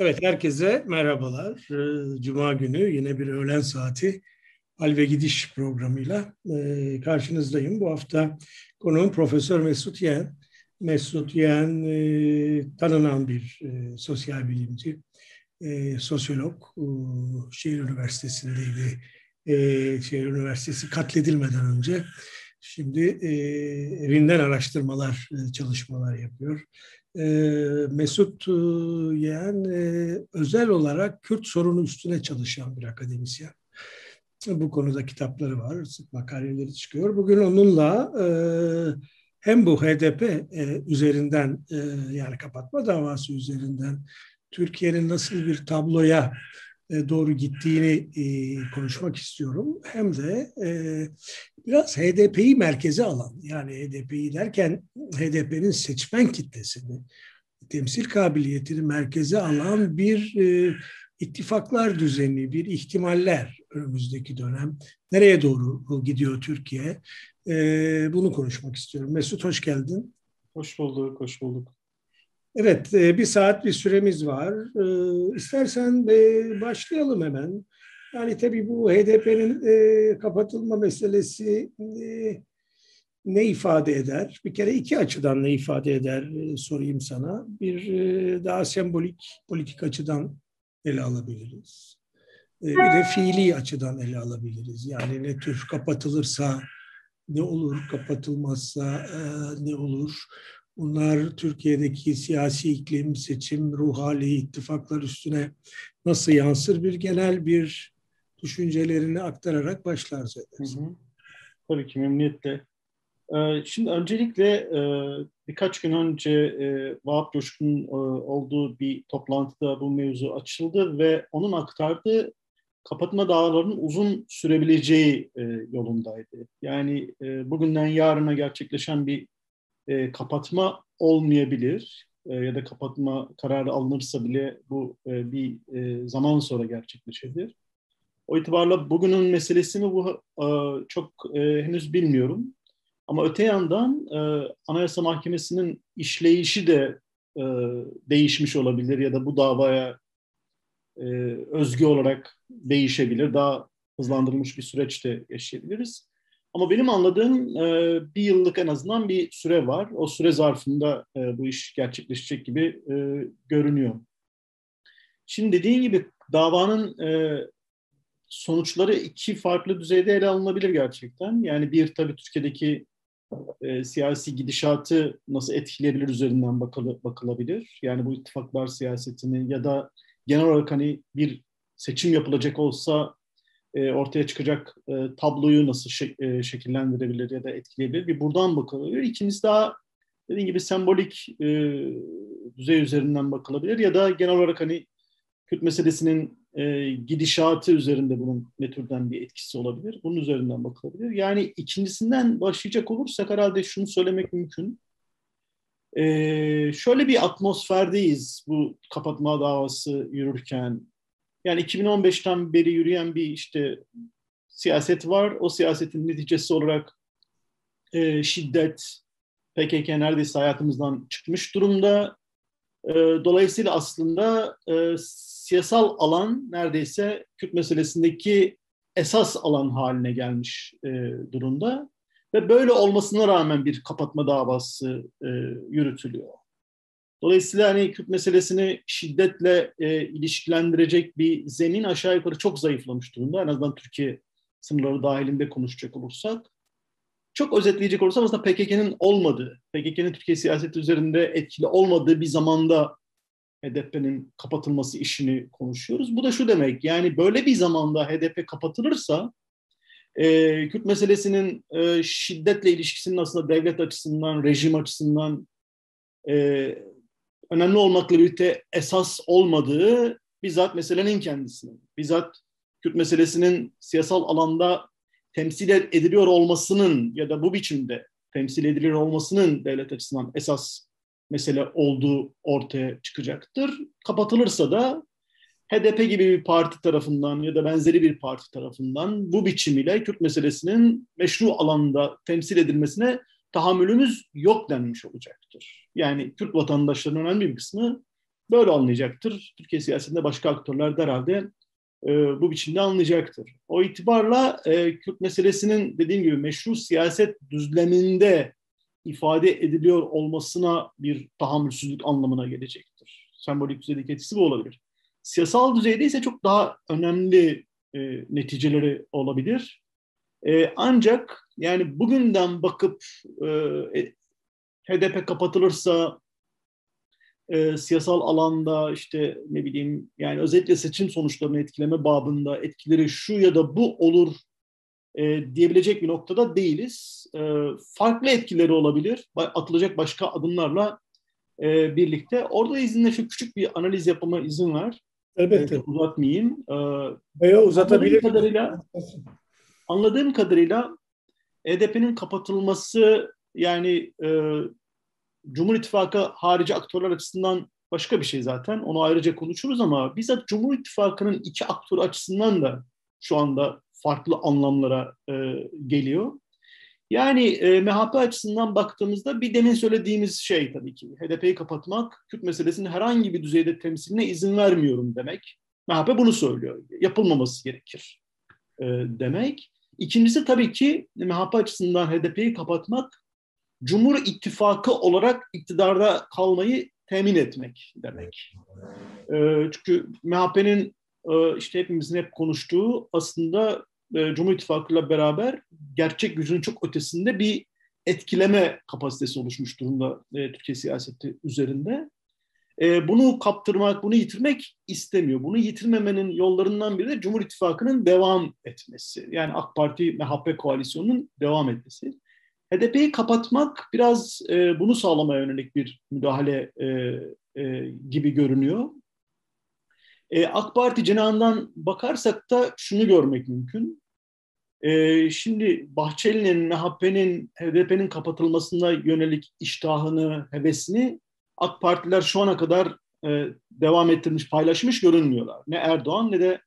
Evet, herkese merhabalar. Ee, Cuma günü yine bir öğlen saati Hal ve Gidiş programıyla e, karşınızdayım. Bu hafta konuğum Profesör Mesut Yen. Mesut Yen e, tanınan bir e, sosyal bilimci, sosyolog. Şehir Üniversitesi'ndeydi. Şehir Üniversitesi katledilmeden önce. Şimdi evinden araştırmalar, çalışmalar yapıyor. Mesut Yeğen özel olarak Kürt sorunu üstüne çalışan bir akademisyen. Bu konuda kitapları var, sık makaleleri çıkıyor. Bugün onunla hem bu HDP üzerinden yani kapatma davası üzerinden Türkiye'nin nasıl bir tabloya doğru gittiğini konuşmak istiyorum. Hem de biraz HDP'yi merkeze alan yani HDP'yi derken HDP'nin seçmen kitlesini, temsil kabiliyetini merkeze alan bir e, ittifaklar düzeni, bir ihtimaller önümüzdeki dönem. Nereye doğru gidiyor Türkiye? E, bunu konuşmak istiyorum. Mesut hoş geldin. Hoş bulduk, hoş bulduk. Evet, e, bir saat bir süremiz var. E, istersen e, başlayalım hemen. Yani tabii bu HDP'nin kapatılma meselesi ne ifade eder? Bir kere iki açıdan ne ifade eder sorayım sana. Bir daha sembolik politik açıdan ele alabiliriz. Bir de fiili açıdan ele alabiliriz. Yani ne tür kapatılırsa ne olur, kapatılmazsa ne olur? Bunlar Türkiye'deki siyasi iklim, seçim, ruh hali, ittifaklar üstüne nasıl yansır? Bir genel bir düşüncelerini aktararak. Hı hı. Tabii ki memnuniyetle. Ee, şimdi öncelikle e, birkaç gün önce e, Vahap Coşkun'un e, olduğu bir toplantıda bu mevzu açıldı ve onun aktardığı kapatma davalarının uzun sürebileceği yolundaydı. Yani bugünden yarına gerçekleşen bir kapatma olmayabilir ya da kapatma kararı alınırsa bile bu bir zaman sonra gerçekleşebilir. O itibarla bugünün meselesini bu e, çok e, henüz bilmiyorum. Ama öte yandan e, Anayasa Mahkemesi'nin işleyişi de e, değişmiş olabilir ya da bu davaya e, özgü olarak değişebilir. Daha hızlandırılmış bir süreçte yaşayabiliriz. Ama benim anladığım e, bir yıllık en azından bir süre var. O süre zarfında e, bu iş gerçekleşecek gibi e, görünüyor. Şimdi dediğin gibi davanın e, sonuçları iki farklı düzeyde ele alınabilir gerçekten. Yani bir tabii Türkiye'deki e, siyasi gidişatı nasıl etkileyebilir üzerinden bakıl, bakılabilir. Yani bu ittifaklar siyasetini ya da genel olarak hani bir seçim yapılacak olsa e, ortaya çıkacak e, tabloyu nasıl e, şekillendirebilir ya da etkileyebilir. Bir buradan bakılabilir. İkincisi daha dediğim gibi sembolik düzey üzerinden bakılabilir ya da genel olarak hani Kürt meselesinin gidişatı üzerinde bunun ne türden bir etkisi olabilir? Bunun üzerinden bakılabilir. Yani ikincisinden başlayacak olursak herhalde şunu söylemek mümkün. E, şöyle bir atmosferdeyiz bu kapatma davası yürürken. Yani 2015'ten beri yürüyen bir işte siyaset var. O siyasetin neticesi olarak e, şiddet, PKK neredeyse hayatımızdan çıkmış durumda. E, dolayısıyla aslında e, siyasal alan neredeyse Kürt meselesindeki esas alan haline gelmiş e, durumda. Ve böyle olmasına rağmen bir kapatma davası e, yürütülüyor. Dolayısıyla hani Kürt meselesini şiddetle e, ilişkilendirecek bir zemin aşağı yukarı çok zayıflamış durumda. En azından Türkiye sınırları dahilinde konuşacak olursak. Çok özetleyecek olursam aslında PKK'nın olmadığı, PKK'nın Türkiye siyaseti üzerinde etkili olmadığı bir zamanda HDP'nin kapatılması işini konuşuyoruz. Bu da şu demek yani böyle bir zamanda HDP kapatılırsa e, Kürt meselesinin e, şiddetle ilişkisinin aslında devlet açısından, rejim açısından e, önemli olmakla birlikte esas olmadığı bizzat meselenin kendisinin, bizzat Kürt meselesinin siyasal alanda temsil ediliyor olmasının ya da bu biçimde temsil ediliyor olmasının devlet açısından esas mesele olduğu ortaya çıkacaktır. Kapatılırsa da HDP gibi bir parti tarafından ya da benzeri bir parti tarafından bu biçimiyle Kürt meselesinin meşru alanda temsil edilmesine tahammülümüz yok denmiş olacaktır. Yani Kürt vatandaşlarının önemli bir kısmı böyle anlayacaktır. Türkiye siyasetinde başka aktörler de herhalde e, bu biçimde anlayacaktır. O itibarla e, Kürt meselesinin dediğim gibi meşru siyaset düzleminde ifade ediliyor olmasına bir tahammülsüzlük anlamına gelecektir. Sembolik düzeydeki etkisi bu olabilir. Siyasal düzeyde ise çok daha önemli e, neticeleri olabilir. E, ancak yani bugünden bakıp e, e HDP kapatılırsa e, siyasal alanda işte ne bileyim yani özellikle seçim sonuçlarını etkileme babında etkileri şu ya da bu olur e, diyebilecek bir noktada değiliz. E, farklı etkileri olabilir. Atılacak başka adımlarla e, birlikte. Orada izinle şu küçük bir analiz yapmama izin ver. Elbette. E, uzatmayayım. E, Veya uzatabilir. Kadarıyla, anladığım kadarıyla HDP'nin kapatılması yani e, Cumhur İttifakı harici aktörler açısından başka bir şey zaten. Onu ayrıca konuşuruz ama bizzat Cumhur İttifakı'nın iki aktör açısından da şu anda farklı anlamlara e, geliyor. Yani e, MHP açısından baktığımızda bir demin söylediğimiz şey tabii ki HDP'yi kapatmak, Kürt meselesinin herhangi bir düzeyde temsiline izin vermiyorum demek. MHP bunu söylüyor. Yapılmaması gerekir e, demek. İkincisi tabii ki MHP açısından HDP'yi kapatmak, Cumhur İttifakı olarak iktidarda kalmayı temin etmek demek. E, çünkü MHP'nin e, işte hepimizin hep konuştuğu aslında e, Cumhur İttifakı'yla beraber gerçek gücünün çok ötesinde bir etkileme kapasitesi oluşmuş durumda e, Türkiye siyaseti üzerinde. E, bunu kaptırmak, bunu yitirmek istemiyor. Bunu yitirmemenin yollarından biri de Cumhur İttifakı'nın devam etmesi. Yani AK Parti MHP koalisyonunun devam etmesi. HDP'yi kapatmak biraz e, bunu sağlamaya yönelik bir müdahale e, e, gibi görünüyor. E, AK Parti cenahından bakarsak da şunu görmek mümkün. E, şimdi Bahçeli'nin, MHP'nin, HDP'nin kapatılmasına yönelik iştahını, hevesini AK Partiler şu ana kadar e, devam ettirmiş, paylaşmış görünmüyorlar. Ne Erdoğan ne de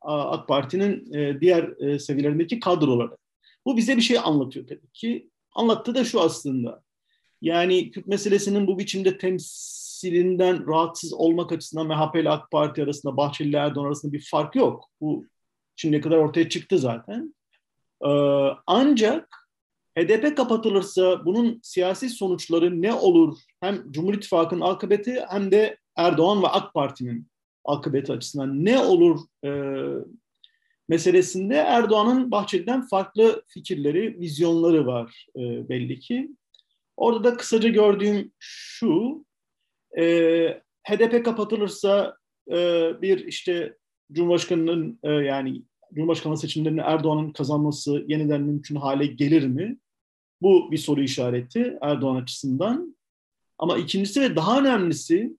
AK Parti'nin e, diğer e, seviyelerindeki kadroları. Bu bize bir şey anlatıyor tabii ki. Anlattığı da şu aslında. Yani Kürt meselesinin bu biçimde temsilinden rahatsız olmak açısından MHP ile AK Parti arasında, Bahçeli ile Erdoğan arasında bir fark yok. Bu şimdiye kadar ortaya çıktı zaten. Ee, ancak HDP kapatılırsa bunun siyasi sonuçları ne olur? Hem Cumhur İttifakı'nın akıbeti hem de Erdoğan ve AK Parti'nin akıbeti açısından ne olur e, meselesinde Erdoğan'ın Bahçeli'den farklı fikirleri, vizyonları var e, belli ki. Orada da kısaca gördüğüm şu, e, HDP kapatılırsa e, bir işte Cumhurbaşkanı'nın e, yani Cumhurbaşkanlığı seçimlerinde Erdoğan'ın kazanması yeniden mümkün hale gelir mi? Bu bir soru işareti Erdoğan açısından. Ama ikincisi ve daha önemlisi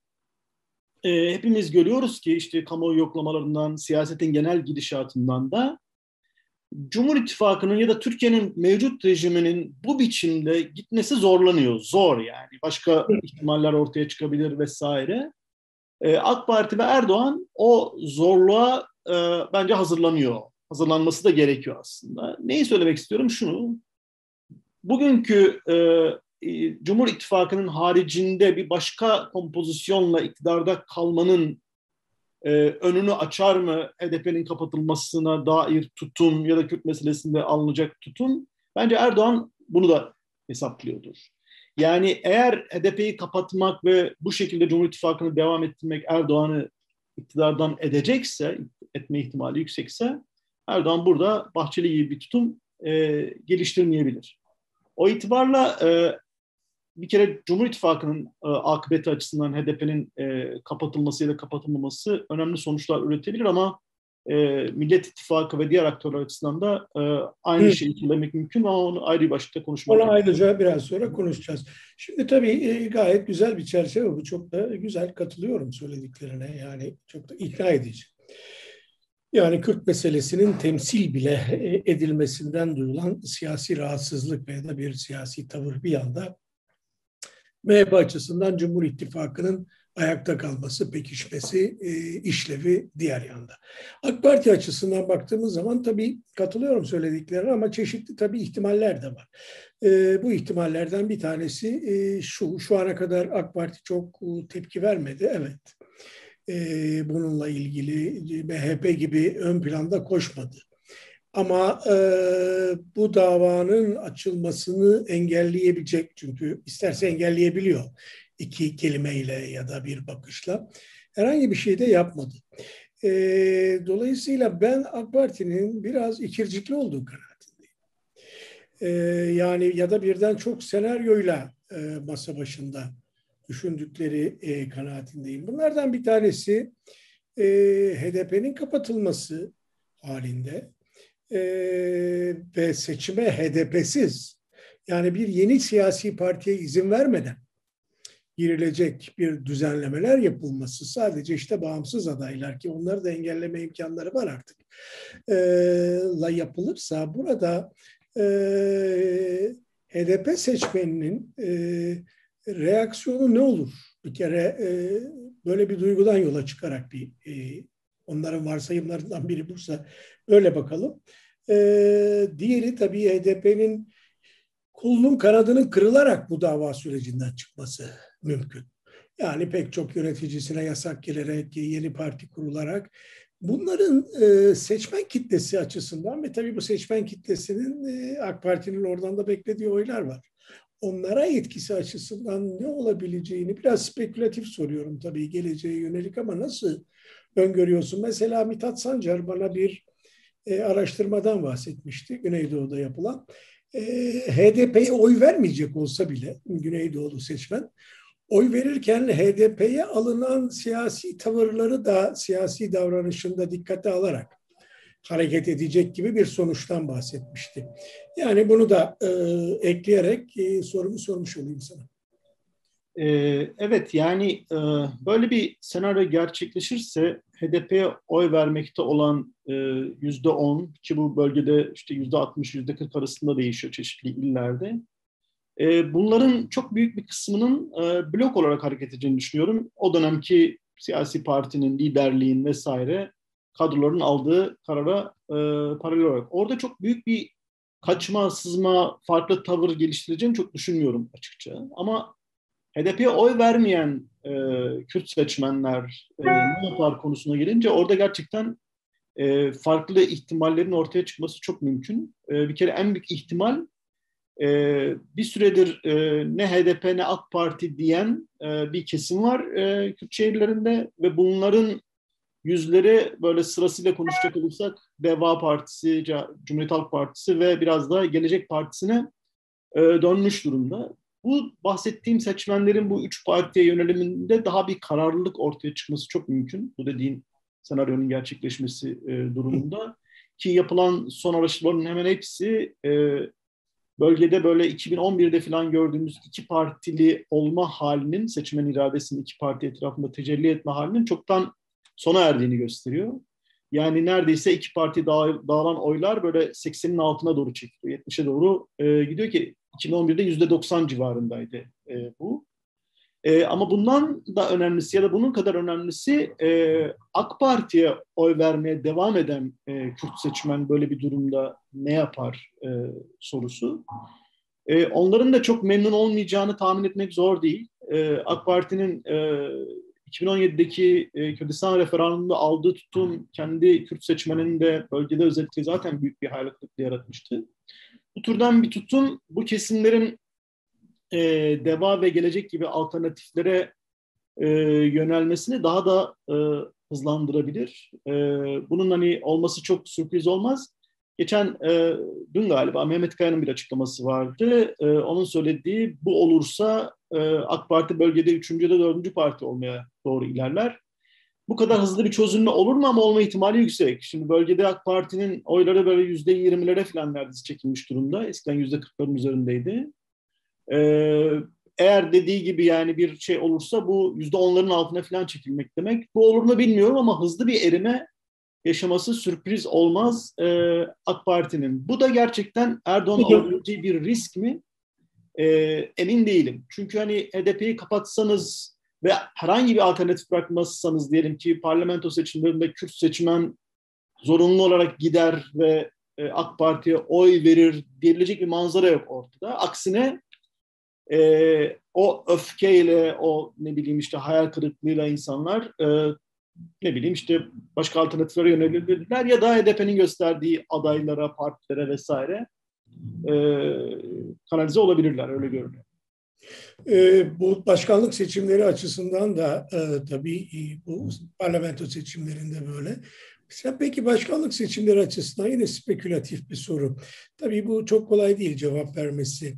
e, hepimiz görüyoruz ki işte kamuoyu yoklamalarından, siyasetin genel gidişatından da Cumhur İttifakı'nın ya da Türkiye'nin mevcut rejiminin bu biçimde gitmesi zorlanıyor. Zor yani. Başka ihtimaller ortaya çıkabilir vesaire. Ee, AK Parti ve Erdoğan o zorluğa e, bence hazırlanıyor. Hazırlanması da gerekiyor aslında. Neyi söylemek istiyorum? Şunu. Bugünkü e, e, Cumhur İttifakı'nın haricinde bir başka kompozisyonla iktidarda kalmanın e, önünü açar mı HDP'nin kapatılmasına dair tutum ya da Kürt meselesinde alınacak tutum? Bence Erdoğan bunu da hesaplıyordur. Yani eğer HDP'yi kapatmak ve bu şekilde Cumhur İttifakı'nı devam ettirmek Erdoğan'ı iktidardan edecekse, etme ihtimali yüksekse Erdoğan burada Bahçeli gibi bir tutum e, geliştirmeyebilir. O itibarla e, bir kere Cumhur İttifakı'nın e, akıbeti açısından HDP'nin e, kapatılması ya da kapatılmaması önemli sonuçlar üretebilir ama e, Millet İttifakı ve diğer aktörler açısından da e, aynı evet. şeyi söylemek mümkün ama onu ayrı bir başlıkta konuşmak Onu ayrıca biraz sonra konuşacağız. Şimdi tabii e, gayet güzel bir çerçeve bu. Çok da güzel katılıyorum söylediklerine. Yani çok da ikna edici. Yani Kürt meselesinin temsil bile e, edilmesinden duyulan siyasi rahatsızlık veya da bir siyasi tavır bir yanda MHP açısından Cumhur İttifakı'nın ayakta kalması, pekişmesi, e, işlevi diğer yanda. AK Parti açısından baktığımız zaman tabii katılıyorum söylediklerine ama çeşitli tabii ihtimaller de var. E, bu ihtimallerden bir tanesi şu, şu ana kadar AK Parti çok tepki vermedi, evet. E, bununla ilgili MHP gibi ön planda koşmadı. Ama e, bu davanın açılmasını engelleyebilecek çünkü isterse engelleyebiliyor iki kelimeyle ya da bir bakışla herhangi bir şey de yapmadı. E, dolayısıyla ben AK Parti'nin biraz ikircikli olduğu kanaatindeyim. E, yani ya da birden çok senaryoyla e, masa başında düşündükleri e, kanaatindeyim. Bunlardan bir tanesi e, HDP'nin kapatılması halinde e, ve seçime HDP'siz yani bir yeni siyasi partiye izin vermeden girilecek bir düzenlemeler yapılması sadece işte bağımsız adaylar ki onları da engelleme imkanları var artık e, la yapılırsa burada e, HDP seçmeninin e, reaksiyonu ne olur? Bir kere e, böyle bir duygudan yola çıkarak bir e, onların varsayımlarından biri bursa öyle bakalım. E, diğeri tabii HDP'nin kolunun kanadının kırılarak bu dava sürecinden çıkması mümkün. Yani pek çok yöneticisine yasak gelerek, yeni parti kurularak bunların e, seçmen kitlesi açısından ve tabii bu seçmen kitlesinin e, AK Parti'nin oradan da beklediği oylar var. Onlara etkisi açısından ne olabileceğini biraz spekülatif soruyorum tabii geleceğe yönelik ama nasıl öngörüyorsun? Mesela Mithat Sancar bana bir e, araştırmadan bahsetmişti Güneydoğu'da yapılan. E, HDP'ye oy vermeyecek olsa bile Güneydoğulu seçmen oy verirken HDP'ye alınan siyasi tavırları da siyasi davranışında dikkate alarak hareket edecek gibi bir sonuçtan bahsetmişti. Yani bunu da e, ekleyerek e, sorumu sormuş olayım sana. Ee, evet yani e, böyle bir senaryo gerçekleşirse HDP'ye oy vermekte olan e, yüzde on ki bu bölgede işte yüzde altmış yüzde kırk arasında değişiyor çeşitli illerde. E, bunların çok büyük bir kısmının e, blok olarak hareket edeceğini düşünüyorum. O dönemki siyasi partinin liderliğin vesaire kadroların aldığı karara e, paralel olarak. Orada çok büyük bir kaçma, sızma, farklı tavır geliştireceğini çok düşünmüyorum açıkça. Ama HDP'ye oy vermeyen e, Kürt seçmenler e, ne yapar konusuna gelince orada gerçekten e, farklı ihtimallerin ortaya çıkması çok mümkün. E, bir kere en büyük ihtimal e, bir süredir e, ne HDP ne AK Parti diyen e, bir kesim var e, Kürt şehirlerinde ve bunların yüzleri böyle sırasıyla konuşacak olursak Deva Partisi, Cumhuriyet Halk Partisi ve biraz da Gelecek Partisi'ne e, dönmüş durumda. Bu bahsettiğim seçmenlerin bu üç partiye yöneliminde daha bir kararlılık ortaya çıkması çok mümkün. Bu dediğin senaryonun gerçekleşmesi e, durumunda. Ki yapılan son araştırmaların hemen hepsi e, bölgede böyle 2011'de falan gördüğümüz iki partili olma halinin, seçmen iradesinin iki parti etrafında tecelli etme halinin çoktan sona erdiğini gösteriyor. Yani neredeyse iki parti dağ, dağılan oylar böyle 80'in altına doğru çekiliyor. 70'e doğru e, gidiyor ki 2011'de %90 civarındaydı e, bu. E, ama bundan da önemlisi ya da bunun kadar önemlisi e, AK Parti'ye oy vermeye devam eden e, Kürt seçmen böyle bir durumda ne yapar e, sorusu. E, onların da çok memnun olmayacağını tahmin etmek zor değil. E, AK Parti'nin e, 2017'deki e, Kürdistan referandumunda aldığı tutum kendi Kürt seçmeninin de bölgede özellikle zaten büyük bir hayal kırıklığı yaratmıştı. Bu türden bir tutum bu kesimlerin e, deva ve gelecek gibi alternatiflere e, yönelmesini daha da e, hızlandırabilir. E, bunun hani olması çok sürpriz olmaz. Geçen e, dün galiba Mehmet Kaya'nın bir açıklaması vardı. E, onun söylediği bu olursa e, AK Parti bölgede üçüncü de dördüncü parti olmaya doğru ilerler. Bu kadar hızlı bir çözülme olur mu ama olma ihtimali yüksek. Şimdi bölgede AK Parti'nin oyları böyle yüzde yirmilere falan neredeyse çekilmiş durumda. Eskiden yüzde kırkların üzerindeydi. Ee, eğer dediği gibi yani bir şey olursa bu yüzde onların altına falan çekilmek demek. Bu olur mu bilmiyorum ama hızlı bir erime yaşaması sürpriz olmaz e, AK Parti'nin. Bu da gerçekten Erdoğan alabileceği bir risk mi? E, emin değilim. Çünkü hani HDP'yi kapatsanız ve herhangi bir alternatif bırakmazsanız diyelim ki parlamento seçimlerinde Kürt seçmen zorunlu olarak gider ve e, AK Parti'ye oy verir diyebilecek bir manzara yok ortada. Aksine e, o öfkeyle, o ne bileyim işte hayal kırıklığıyla insanlar e, ne bileyim işte başka alternatiflere yönelebilirler ya da HDP'nin gösterdiği adaylara, partilere vesaire e, kanalize olabilirler öyle görünüyor. E, bu başkanlık seçimleri açısından da e, tabii e, bu parlamento seçimlerinde böyle. Mesela peki başkanlık seçimleri açısından yine spekülatif bir soru. Tabii bu çok kolay değil cevap vermesi.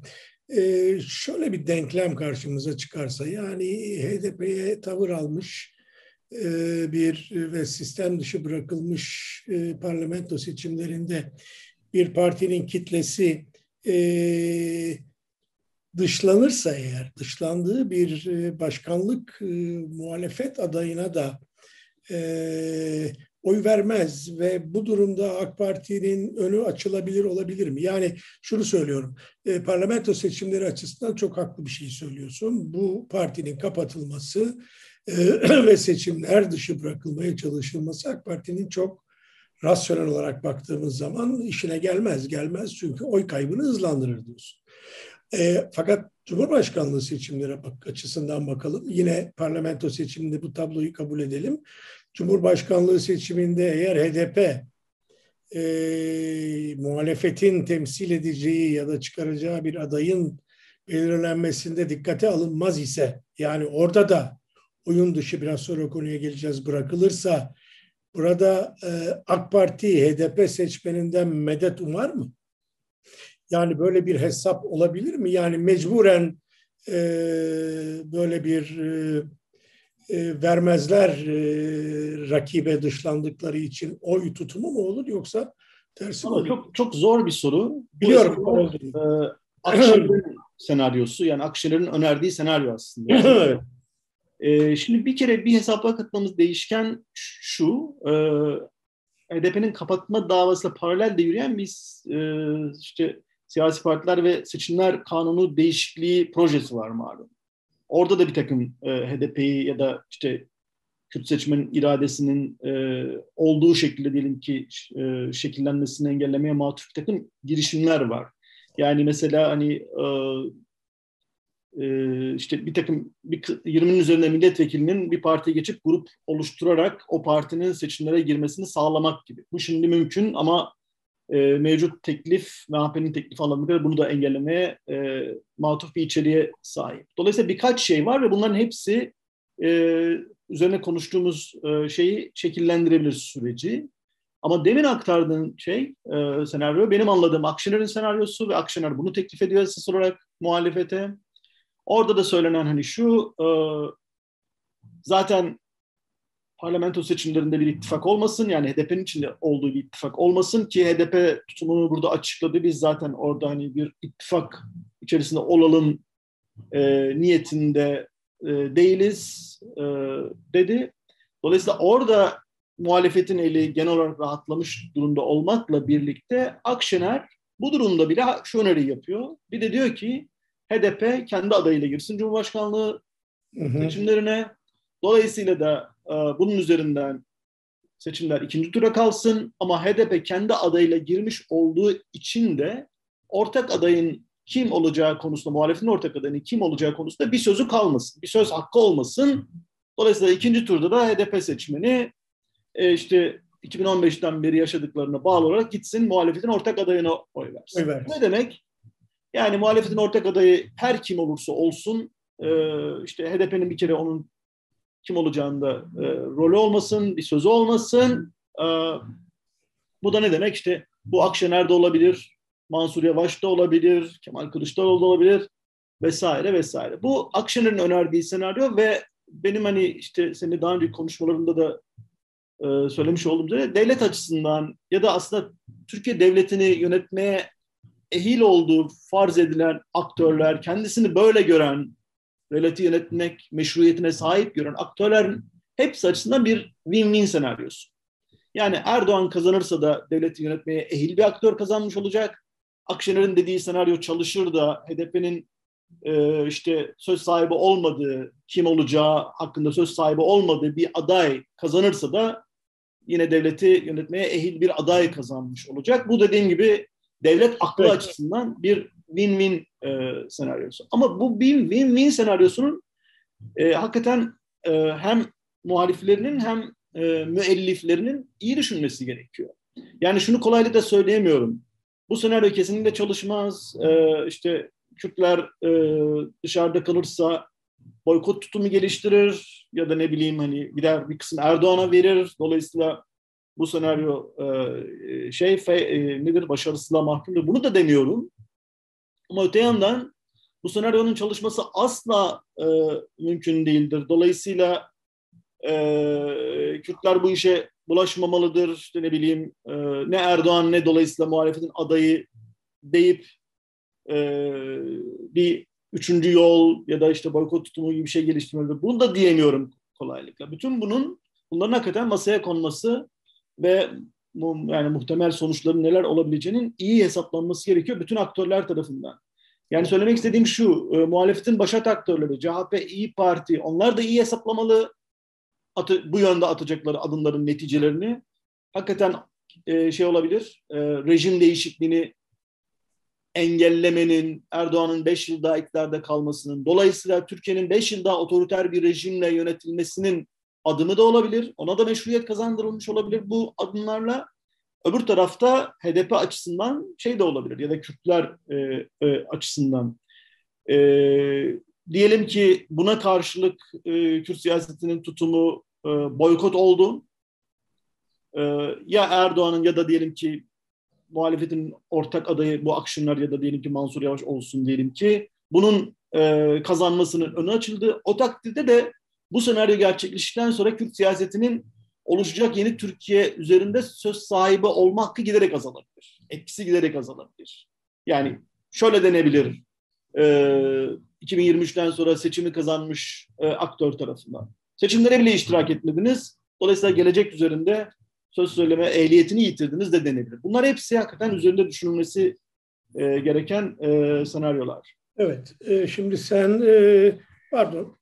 Ee, şöyle bir denklem karşımıza çıkarsa yani HDP'ye tavır almış e, bir ve sistem dışı bırakılmış e, parlamento seçimlerinde bir partinin kitlesi e, dışlanırsa eğer dışlandığı bir e, başkanlık e, muhalefet adayına da e, oy vermez ve bu durumda AK Parti'nin önü açılabilir olabilir mi? Yani şunu söylüyorum, e, parlamento seçimleri açısından çok haklı bir şey söylüyorsun. Bu partinin kapatılması e, ve seçimler dışı bırakılmaya çalışılması AK Parti'nin çok rasyonel olarak baktığımız zaman işine gelmez. Gelmez çünkü oy kaybını hızlandırır diyorsun. E, fakat Cumhurbaşkanlığı seçimleri bak, açısından bakalım. Yine parlamento seçiminde bu tabloyu kabul edelim. Cumhurbaşkanlığı seçiminde eğer HDP e, muhalefetin temsil edeceği ya da çıkaracağı bir adayın belirlenmesinde dikkate alınmaz ise yani orada da oyun dışı biraz sonra konuya geleceğiz bırakılırsa burada e, AK Parti HDP seçmeninden medet umar mı? Yani böyle bir hesap olabilir mi? Yani mecburen e, böyle bir e, e, vermezler e, rakibe dışlandıkları için oy tutumu mu olur yoksa tersi Ama? Çok, çok zor bir soru. Biliyorum. Bu e, Akşener'in senaryosu yani Akşener'in önerdiği senaryo aslında. evet. E, şimdi bir kere bir hesapla katmamız değişken şu, e, HDP'nin kapatma davasıyla paralel de yürüyen bir e, işte siyasi partiler ve seçimler kanunu değişikliği projesi var malum. Orada da bir takım e, HDP'yi ya da işte Kürt seçmenin iradesinin e, olduğu şekilde diyelim ki e, şekillenmesini engellemeye matuf bir takım girişimler var. Yani mesela hani e, e, işte bir takım bir 20'nin üzerinde milletvekilinin bir partiye geçip grup oluşturarak o partinin seçimlere girmesini sağlamak gibi. Bu şimdi mümkün ama e, mevcut teklif, MHP'nin teklif anlamında bunu da engellemeye e, matuf bir içeriğe sahip. Dolayısıyla birkaç şey var ve bunların hepsi e, üzerine konuştuğumuz e, şeyi şekillendirebilir süreci. Ama demin aktardığın şey, e, senaryo benim anladığım Akşener'in senaryosu ve Akşener bunu teklif ediyor esas olarak muhalefete. Orada da söylenen hani şu, e, zaten parlamento seçimlerinde bir ittifak olmasın. Yani HDP'nin içinde olduğu bir ittifak olmasın ki HDP tutumunu burada açıkladı. Biz zaten orada hani bir ittifak içerisinde olalım e, niyetinde e, değiliz e, dedi. Dolayısıyla orada muhalefetin eli genel olarak rahatlamış durumda olmakla birlikte Akşener bu durumda bile şu öneri yapıyor. Bir de diyor ki HDP kendi adayıyla girsin Cumhurbaşkanlığı hı hı. seçimlerine. Dolayısıyla da e, bunun üzerinden seçimler ikinci tura kalsın ama HDP kendi adayıyla girmiş olduğu için de ortak adayın kim olacağı konusunda, muhalefetin ortak adayının kim olacağı konusunda bir sözü kalmasın. Bir söz hakkı olmasın. Dolayısıyla ikinci turda da HDP seçmeni e, işte 2015'ten beri yaşadıklarına bağlı olarak gitsin muhalefetin ortak adayına oy versin. Evet. Ne demek? Yani muhalefetin ortak adayı her kim olursa olsun e, işte HDP'nin bir kere onun kim olacağında e, rolü olmasın, bir sözü olmasın. E, bu da ne demek? İşte bu Akşener de olabilir, Mansur Yavaş da olabilir, Kemal Kılıçdaroğlu da olabilir vesaire vesaire. Bu Akşener'in önerdiği senaryo ve benim hani işte senin daha önce konuşmalarında da e, söylemiş olduğum üzere devlet açısından ya da aslında Türkiye devletini yönetmeye ehil olduğu farz edilen aktörler, kendisini böyle gören devleti yönetmek meşruiyetine sahip gören aktörlerin hepsi açısından bir win-win senaryosu. Yani Erdoğan kazanırsa da devleti yönetmeye ehil bir aktör kazanmış olacak. Akşener'in dediği senaryo çalışır da HDP'nin e, işte söz sahibi olmadığı, kim olacağı hakkında söz sahibi olmadığı bir aday kazanırsa da yine devleti yönetmeye ehil bir aday kazanmış olacak. Bu dediğim gibi devlet aklı evet. açısından bir win-win e, senaryosu. Ama bu win-win senaryosunun e, hakikaten e, hem muhaliflerinin hem e, müelliflerinin iyi düşünmesi gerekiyor. Yani şunu kolaylıkla söyleyemiyorum. Bu senaryo kesinlikle çalışmaz. E, işte Kürtler e, dışarıda kalırsa boykot tutumu geliştirir ya da ne bileyim hani gider bir kısım Erdoğan'a verir. Dolayısıyla bu senaryo e, şey fe, e, nedir başarısızlığa mahkumdur. Bunu da demiyorum. Ama öte yandan bu senaryonun çalışması asla e, mümkün değildir. Dolayısıyla e, Kürtler bu işe bulaşmamalıdır. İşte ne bileyim e, ne Erdoğan ne dolayısıyla muhalefetin adayı deyip e, bir üçüncü yol ya da işte boykot tutumu gibi bir şey geliştirmelidir. Bunu da diyemiyorum kolaylıkla. Bütün bunun bunların hakikaten masaya konması ve yani muhtemel sonuçların neler olabileceğinin iyi hesaplanması gerekiyor bütün aktörler tarafından. Yani söylemek istediğim şu, e, muhalefetin başat aktörleri, CHP, İyi Parti, onlar da iyi hesaplamalı atı, bu yönde atacakları adımların neticelerini. Hakikaten e, şey olabilir, e, rejim değişikliğini engellemenin, Erdoğan'ın 5 yıl daha iktidarda kalmasının, dolayısıyla Türkiye'nin 5 yıl daha otoriter bir rejimle yönetilmesinin adımı da olabilir. Ona da meşruiyet kazandırılmış olabilir bu adımlarla. Öbür tarafta HDP açısından şey de olabilir ya da Kürtler e, e, açısından. E, diyelim ki buna karşılık e, Kürt siyasetinin tutumu e, boykot oldu. E, ya Erdoğan'ın ya da diyelim ki muhalefetin ortak adayı bu akşamlar ya da diyelim ki Mansur Yavaş olsun diyelim ki bunun e, kazanmasının önü açıldı. O takdirde de bu senaryo gerçekleştikten sonra Kürt siyasetinin oluşacak yeni Türkiye üzerinde söz sahibi olma hakkı giderek azalabilir. Etkisi giderek azalabilir. Yani şöyle denebilir. E, 2023'ten sonra seçimi kazanmış e, aktör tarafından. Seçimlere bile iştirak etmediniz. Dolayısıyla gelecek üzerinde söz söyleme ehliyetini yitirdiniz de denebilir. Bunlar hepsi hakikaten üzerinde düşünülmesi e, gereken e, senaryolar. Evet, e, şimdi sen, e, pardon,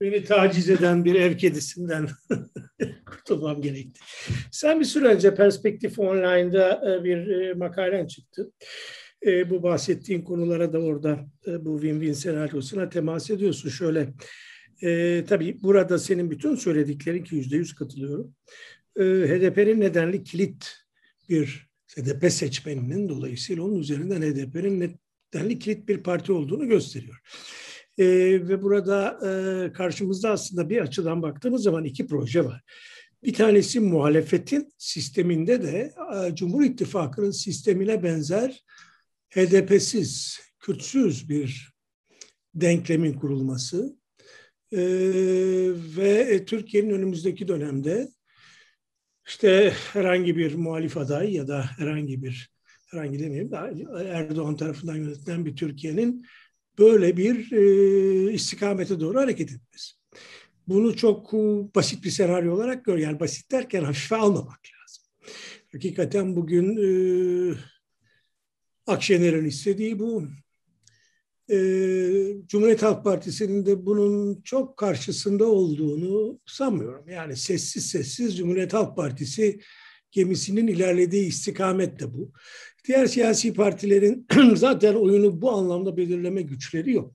Beni taciz eden bir ev kedisinden kurtulmam gerekti. Sen bir süre önce Perspektif Online'da e, bir e, makalen çıktı. E, bu bahsettiğin konulara da orada bu win-win senaryosuna temas ediyorsun. Şöyle, e, tabii burada senin bütün söylediklerin ki yüzde yüz katılıyorum. E, HDP'nin nedenli kilit bir HDP seçmeninin dolayısıyla onun üzerinden HDP'nin nedenli kilit bir parti olduğunu gösteriyor. E, ve burada e, karşımızda aslında bir açıdan baktığımız zaman iki proje var. Bir tanesi muhalefetin sisteminde de e, Cumhur İttifakı'nın sistemine benzer HDP'siz, Kürtsüz bir denklemin kurulması e, ve Türkiye'nin önümüzdeki dönemde işte herhangi bir muhalif aday ya da herhangi bir herhangi demeyeyim Erdoğan tarafından yönetilen bir Türkiye'nin böyle bir e, istikamete doğru hareket etmesi. Bunu çok basit bir senaryo olarak gör. Yani basit derken hafife almamak lazım. Hakikaten bugün e, Akşener'in istediği bu. E, Cumhuriyet Halk Partisi'nin de bunun çok karşısında olduğunu sanmıyorum. Yani sessiz sessiz Cumhuriyet Halk Partisi gemisinin ilerlediği istikamet de bu. Diğer siyasi partilerin zaten oyunu bu anlamda belirleme güçleri yok.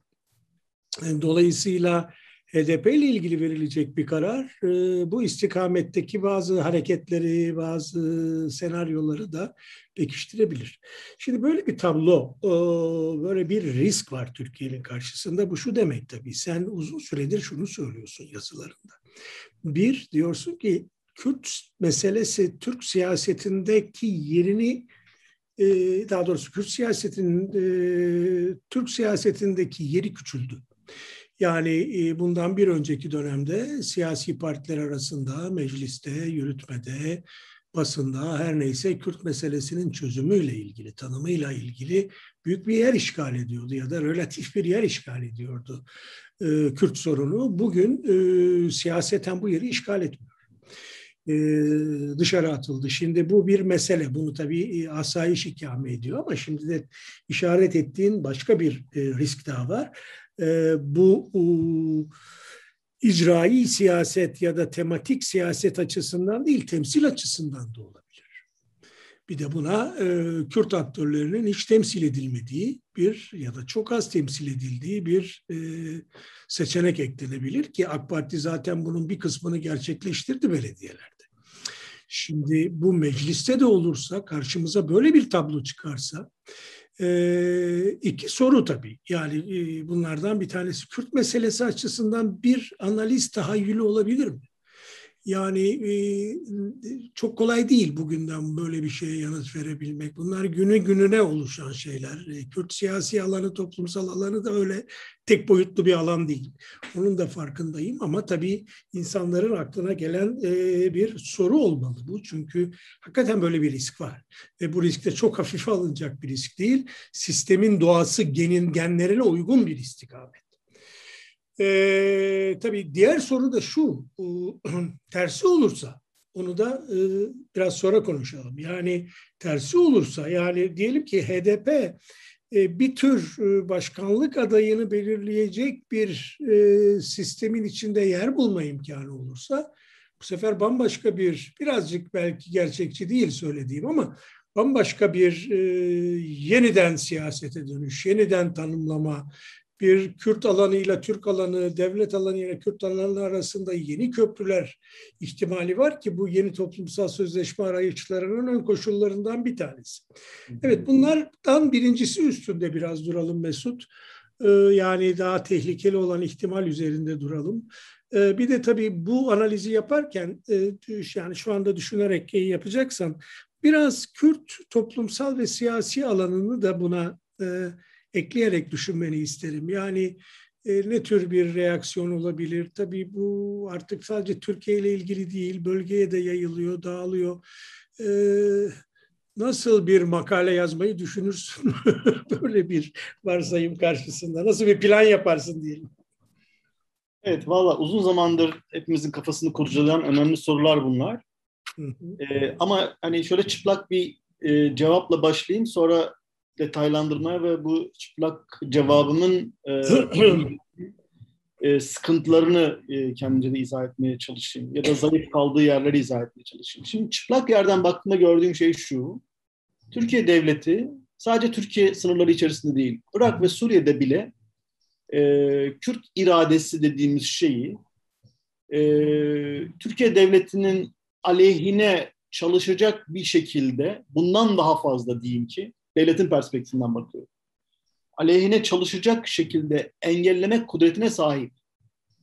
Dolayısıyla HDP ile ilgili verilecek bir karar e, bu istikametteki bazı hareketleri, bazı senaryoları da pekiştirebilir. Şimdi böyle bir tablo, e, böyle bir risk var Türkiye'nin karşısında. Bu şu demek tabii, sen uzun süredir şunu söylüyorsun yazılarında. Bir, diyorsun ki Kürt meselesi Türk siyasetindeki yerini e, daha doğrusu Kürt siyasetinin Türk siyasetindeki yeri küçüldü. Yani e, bundan bir önceki dönemde siyasi partiler arasında, mecliste, yürütmede, basında her neyse Kürt meselesinin çözümüyle ilgili, tanımıyla ilgili büyük bir yer işgal ediyordu ya da relatif bir yer işgal ediyordu e, Kürt sorunu. Bugün e, siyaseten bu yeri işgal etmiyor. E, dışarı atıldı. Şimdi bu bir mesele. Bunu tabii e, asayiş ikame ediyor ama şimdi de işaret ettiğin başka bir e, risk daha var. Bu icraî siyaset ya da tematik siyaset açısından değil, temsil açısından da olabilir. Bir de buna e, Kürt aktörlerinin hiç temsil edilmediği bir ya da çok az temsil edildiği bir e, seçenek eklenebilir ki AK Parti zaten bunun bir kısmını gerçekleştirdi belediyelerde. Şimdi bu mecliste de olursa karşımıza böyle bir tablo çıkarsa e, iki soru tabii. Yani e, bunlardan bir tanesi Kürt meselesi açısından bir analiz tahayyülü olabilir mi? Yani e, çok kolay değil bugünden böyle bir şeye yanıt verebilmek. Bunlar günü gününe oluşan şeyler. E, Kürt siyasi alanı, toplumsal alanı da öyle tek boyutlu bir alan değil. Onun da farkındayım ama tabii insanların aklına gelen e, bir soru olmalı bu. Çünkü hakikaten böyle bir risk var. Ve bu risk de çok hafife alınacak bir risk değil. Sistemin doğası genin genlerine uygun bir istikamet. E, tabii diğer soru da şu, tersi olursa onu da e, biraz sonra konuşalım. Yani tersi olursa yani diyelim ki HDP e, bir tür e, başkanlık adayını belirleyecek bir e, sistemin içinde yer bulma imkanı olursa bu sefer bambaşka bir birazcık belki gerçekçi değil söylediğim ama bambaşka bir e, yeniden siyasete dönüş, yeniden tanımlama, bir Kürt alanıyla Türk alanı, devlet alanıyla Kürt alanı arasında yeni köprüler ihtimali var ki bu yeni toplumsal sözleşme arayışlarının ön koşullarından bir tanesi. Evet bunlardan birincisi üstünde biraz duralım Mesut. Ee, yani daha tehlikeli olan ihtimal üzerinde duralım. Ee, bir de tabii bu analizi yaparken e, yani şu anda düşünerek yapacaksan biraz Kürt toplumsal ve siyasi alanını da buna e, ekleyerek düşünmeni isterim. Yani e, ne tür bir reaksiyon olabilir? Tabii bu artık sadece Türkiye ile ilgili değil, bölgeye de yayılıyor, dağılıyor. E, nasıl bir makale yazmayı düşünürsün böyle bir varsayım karşısında? Nasıl bir plan yaparsın diyelim. Evet, valla uzun zamandır hepimizin kafasını kurcalayan önemli sorular bunlar. Ee, ama hani şöyle çıplak bir e, cevapla başlayayım, sonra detaylandırmaya ve bu çıplak cevabımın e, e, sıkıntılarını e, kendimce de izah etmeye çalışayım. Ya da zayıf kaldığı yerleri izah etmeye çalışayım. Şimdi çıplak yerden baktığımda gördüğüm şey şu. Türkiye devleti sadece Türkiye sınırları içerisinde değil, Irak ve Suriye'de bile e, Kürt iradesi dediğimiz şeyi e, Türkiye devletinin aleyhine çalışacak bir şekilde bundan daha fazla diyeyim ki devletin perspektifinden bakıyorum. Aleyhine çalışacak şekilde engellemek kudretine sahip.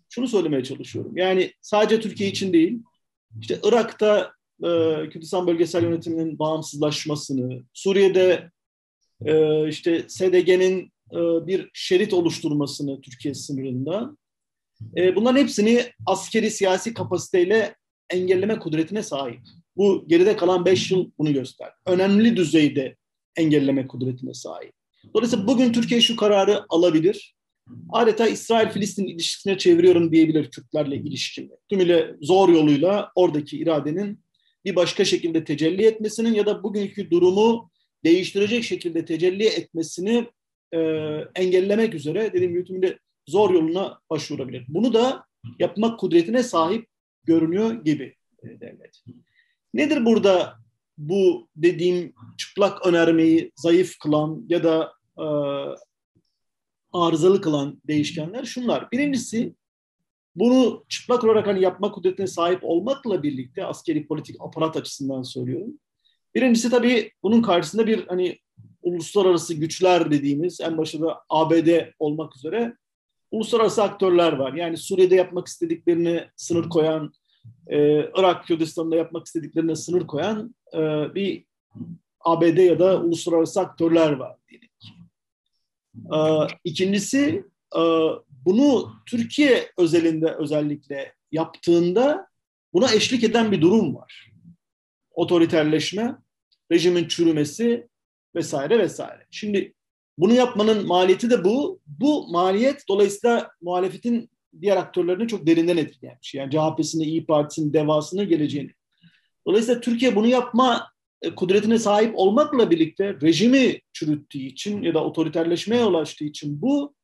Şunu söylemeye çalışıyorum. Yani sadece Türkiye için değil, işte Irak'ta e, Kürdistan bölgesel yönetiminin bağımsızlaşmasını, Suriye'de e, işte SDG'nin e, bir şerit oluşturmasını Türkiye sınırında, e, bunların hepsini askeri siyasi kapasiteyle engelleme kudretine sahip. Bu geride kalan beş yıl bunu göster. Önemli düzeyde engelleme kudretine sahip. Dolayısıyla bugün Türkiye şu kararı alabilir. Adeta İsrail-Filistin ilişkisine çeviriyorum diyebilir Kürtlerle ilişkimi. Tümüyle zor yoluyla oradaki iradenin bir başka şekilde tecelli etmesinin ya da bugünkü durumu değiştirecek şekilde tecelli etmesini e, engellemek üzere dediğim gibi tümüyle zor yoluna başvurabilir. Bunu da yapmak kudretine sahip görünüyor gibi e, devlet. Nedir burada bu dediğim çıplak önermeyi zayıf kılan ya da e, arızalı kılan değişkenler şunlar. Birincisi bunu çıplak olarak hani yapma kudretine sahip olmakla birlikte askeri politik aparat açısından söylüyorum. Birincisi tabii bunun karşısında bir hani uluslararası güçler dediğimiz en başında ABD olmak üzere uluslararası aktörler var. Yani Suriye'de yapmak istediklerini sınır koyan, e, Irak Kürdistan'da yapmak istediklerine sınır koyan e, bir ABD ya da uluslararası aktörler var diyelim. E, ikincisi e, bunu Türkiye özelinde özellikle yaptığında buna eşlik eden bir durum var. otoriterleşme, rejimin çürümesi vesaire vesaire. Şimdi bunu yapmanın maliyeti de bu. Bu maliyet dolayısıyla muhalefetin diğer aktörlerini çok derinden etkileyen bir şey. Yani CHP'sini, İyi Partisi'nin devasını, geleceğini. Dolayısıyla Türkiye bunu yapma e, kudretine sahip olmakla birlikte rejimi çürüttüğü için ya da otoriterleşmeye ulaştığı için bu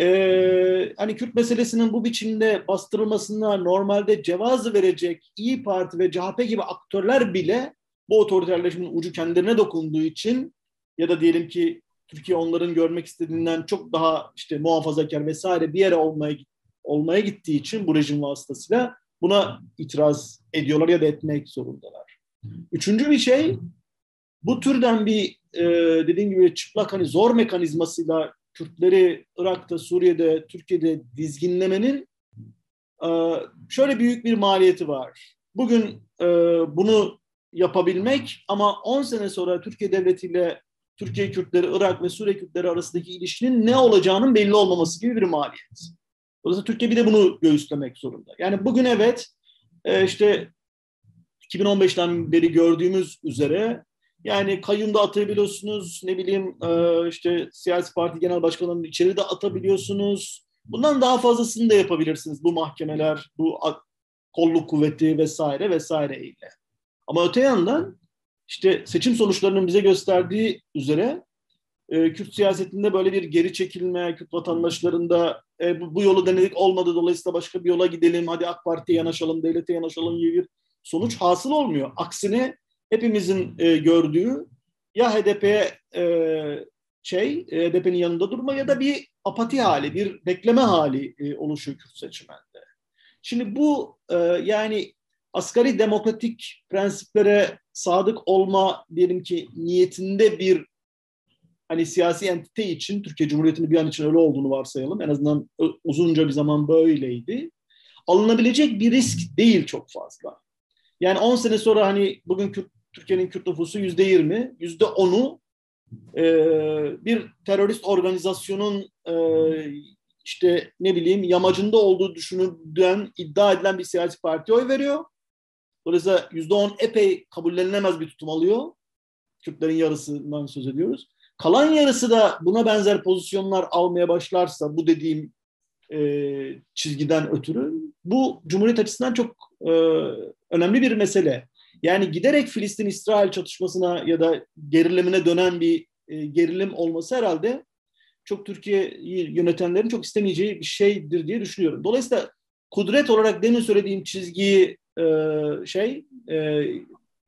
e, hani Kürt meselesinin bu biçimde bastırılmasına normalde cevaz verecek İyi Parti ve CHP gibi aktörler bile bu otoriterleşmenin ucu kendilerine dokunduğu için ya da diyelim ki Türkiye onların görmek istediğinden çok daha işte muhafazakar vesaire bir yere olmaya olmaya gittiği için bu rejim vasıtasıyla buna itiraz ediyorlar ya da etmek zorundalar. Üçüncü bir şey bu türden bir e, dediğim gibi çıplak hani zor mekanizmasıyla Kürtleri Irak'ta, Suriye'de, Türkiye'de dizginlemenin e, şöyle büyük bir maliyeti var. Bugün e, bunu yapabilmek ama 10 sene sonra Türkiye devletiyle Türkiye Kürtleri, Irak ve Suriye Kürtleri arasındaki ilişkinin ne olacağının belli olmaması gibi bir maliyet. Dolayısıyla Türkiye bir de bunu göğüslemek zorunda. Yani bugün evet e, işte 2015'ten beri gördüğümüz üzere yani kayyum da atabiliyorsunuz, ne bileyim e, işte siyasi parti genel başkanlarının içeri de atabiliyorsunuz. Bundan daha fazlasını da yapabilirsiniz bu mahkemeler, bu kolluk kuvveti vesaire vesaire ile. Ama öte yandan işte seçim sonuçlarının bize gösterdiği üzere e, Kürt siyasetinde böyle bir geri çekilme, Kürt vatandaşlarında e, bu, bu yolu denedik olmadı dolayısıyla başka bir yola gidelim, hadi AK Parti'ye yanaşalım, devlete yanaşalım gibi bir sonuç hasıl olmuyor. Aksine hepimizin e, gördüğü ya HDP'ye e, şey, HDP'nin yanında durma ya da bir apati hali, bir bekleme hali e, oluşuyor Kürt seçmende. Şimdi bu e, yani asgari demokratik prensiplere sadık olma diyelim ki niyetinde bir hani siyasi entite için Türkiye Cumhuriyeti'nin bir an için öyle olduğunu varsayalım. En azından uzunca bir zaman böyleydi. Alınabilecek bir risk değil çok fazla. Yani 10 sene sonra hani bugün Kürt, Türkiye'nin Kürt nüfusu yüzde 20, yüzde 10'u e, bir terörist organizasyonun e, işte ne bileyim yamacında olduğu düşünülen, iddia edilen bir siyasi parti oy veriyor. Dolayısıyla yüzde on epey kabullenilemez bir tutum alıyor. Kürtlerin yarısından söz ediyoruz. Kalan yarısı da buna benzer pozisyonlar almaya başlarsa bu dediğim e, çizgiden ötürü bu Cumhuriyet açısından çok e, önemli bir mesele. Yani giderek Filistin-İsrail çatışmasına ya da gerilimine dönen bir e, gerilim olması herhalde çok Türkiye yönetenlerin çok istemeyeceği bir şeydir diye düşünüyorum. Dolayısıyla kudret olarak demin söylediğim çizgiyi e, şey e,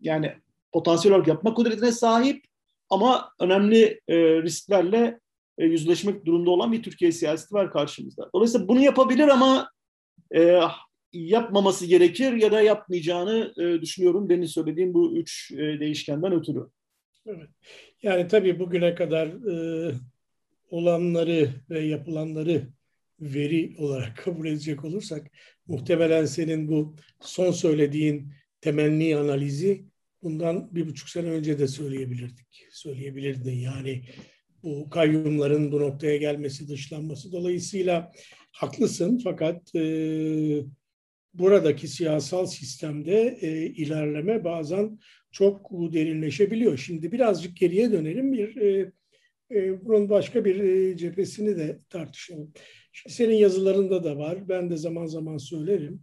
yani potansiyel olarak yapma kudretine sahip ama önemli e, risklerle e, yüzleşmek durumunda olan bir Türkiye siyaseti var karşımızda. Dolayısıyla bunu yapabilir ama e, yapmaması gerekir ya da yapmayacağını e, düşünüyorum demin söylediğim bu üç e, değişkenden ötürü. Evet. Yani tabii bugüne kadar e, olanları ve yapılanları veri olarak kabul edecek olursak muhtemelen senin bu son söylediğin temenni analizi bundan bir buçuk sene önce de söyleyebilirdik. Söyleyebilirdin yani bu kayyumların bu noktaya gelmesi, dışlanması. Dolayısıyla haklısın fakat e, buradaki siyasal sistemde e, ilerleme bazen çok derinleşebiliyor. Şimdi birazcık geriye dönelim. Bir e, e, bunun başka bir e, cephesini de tartışalım. Şimdi senin yazılarında da var. Ben de zaman zaman söylerim.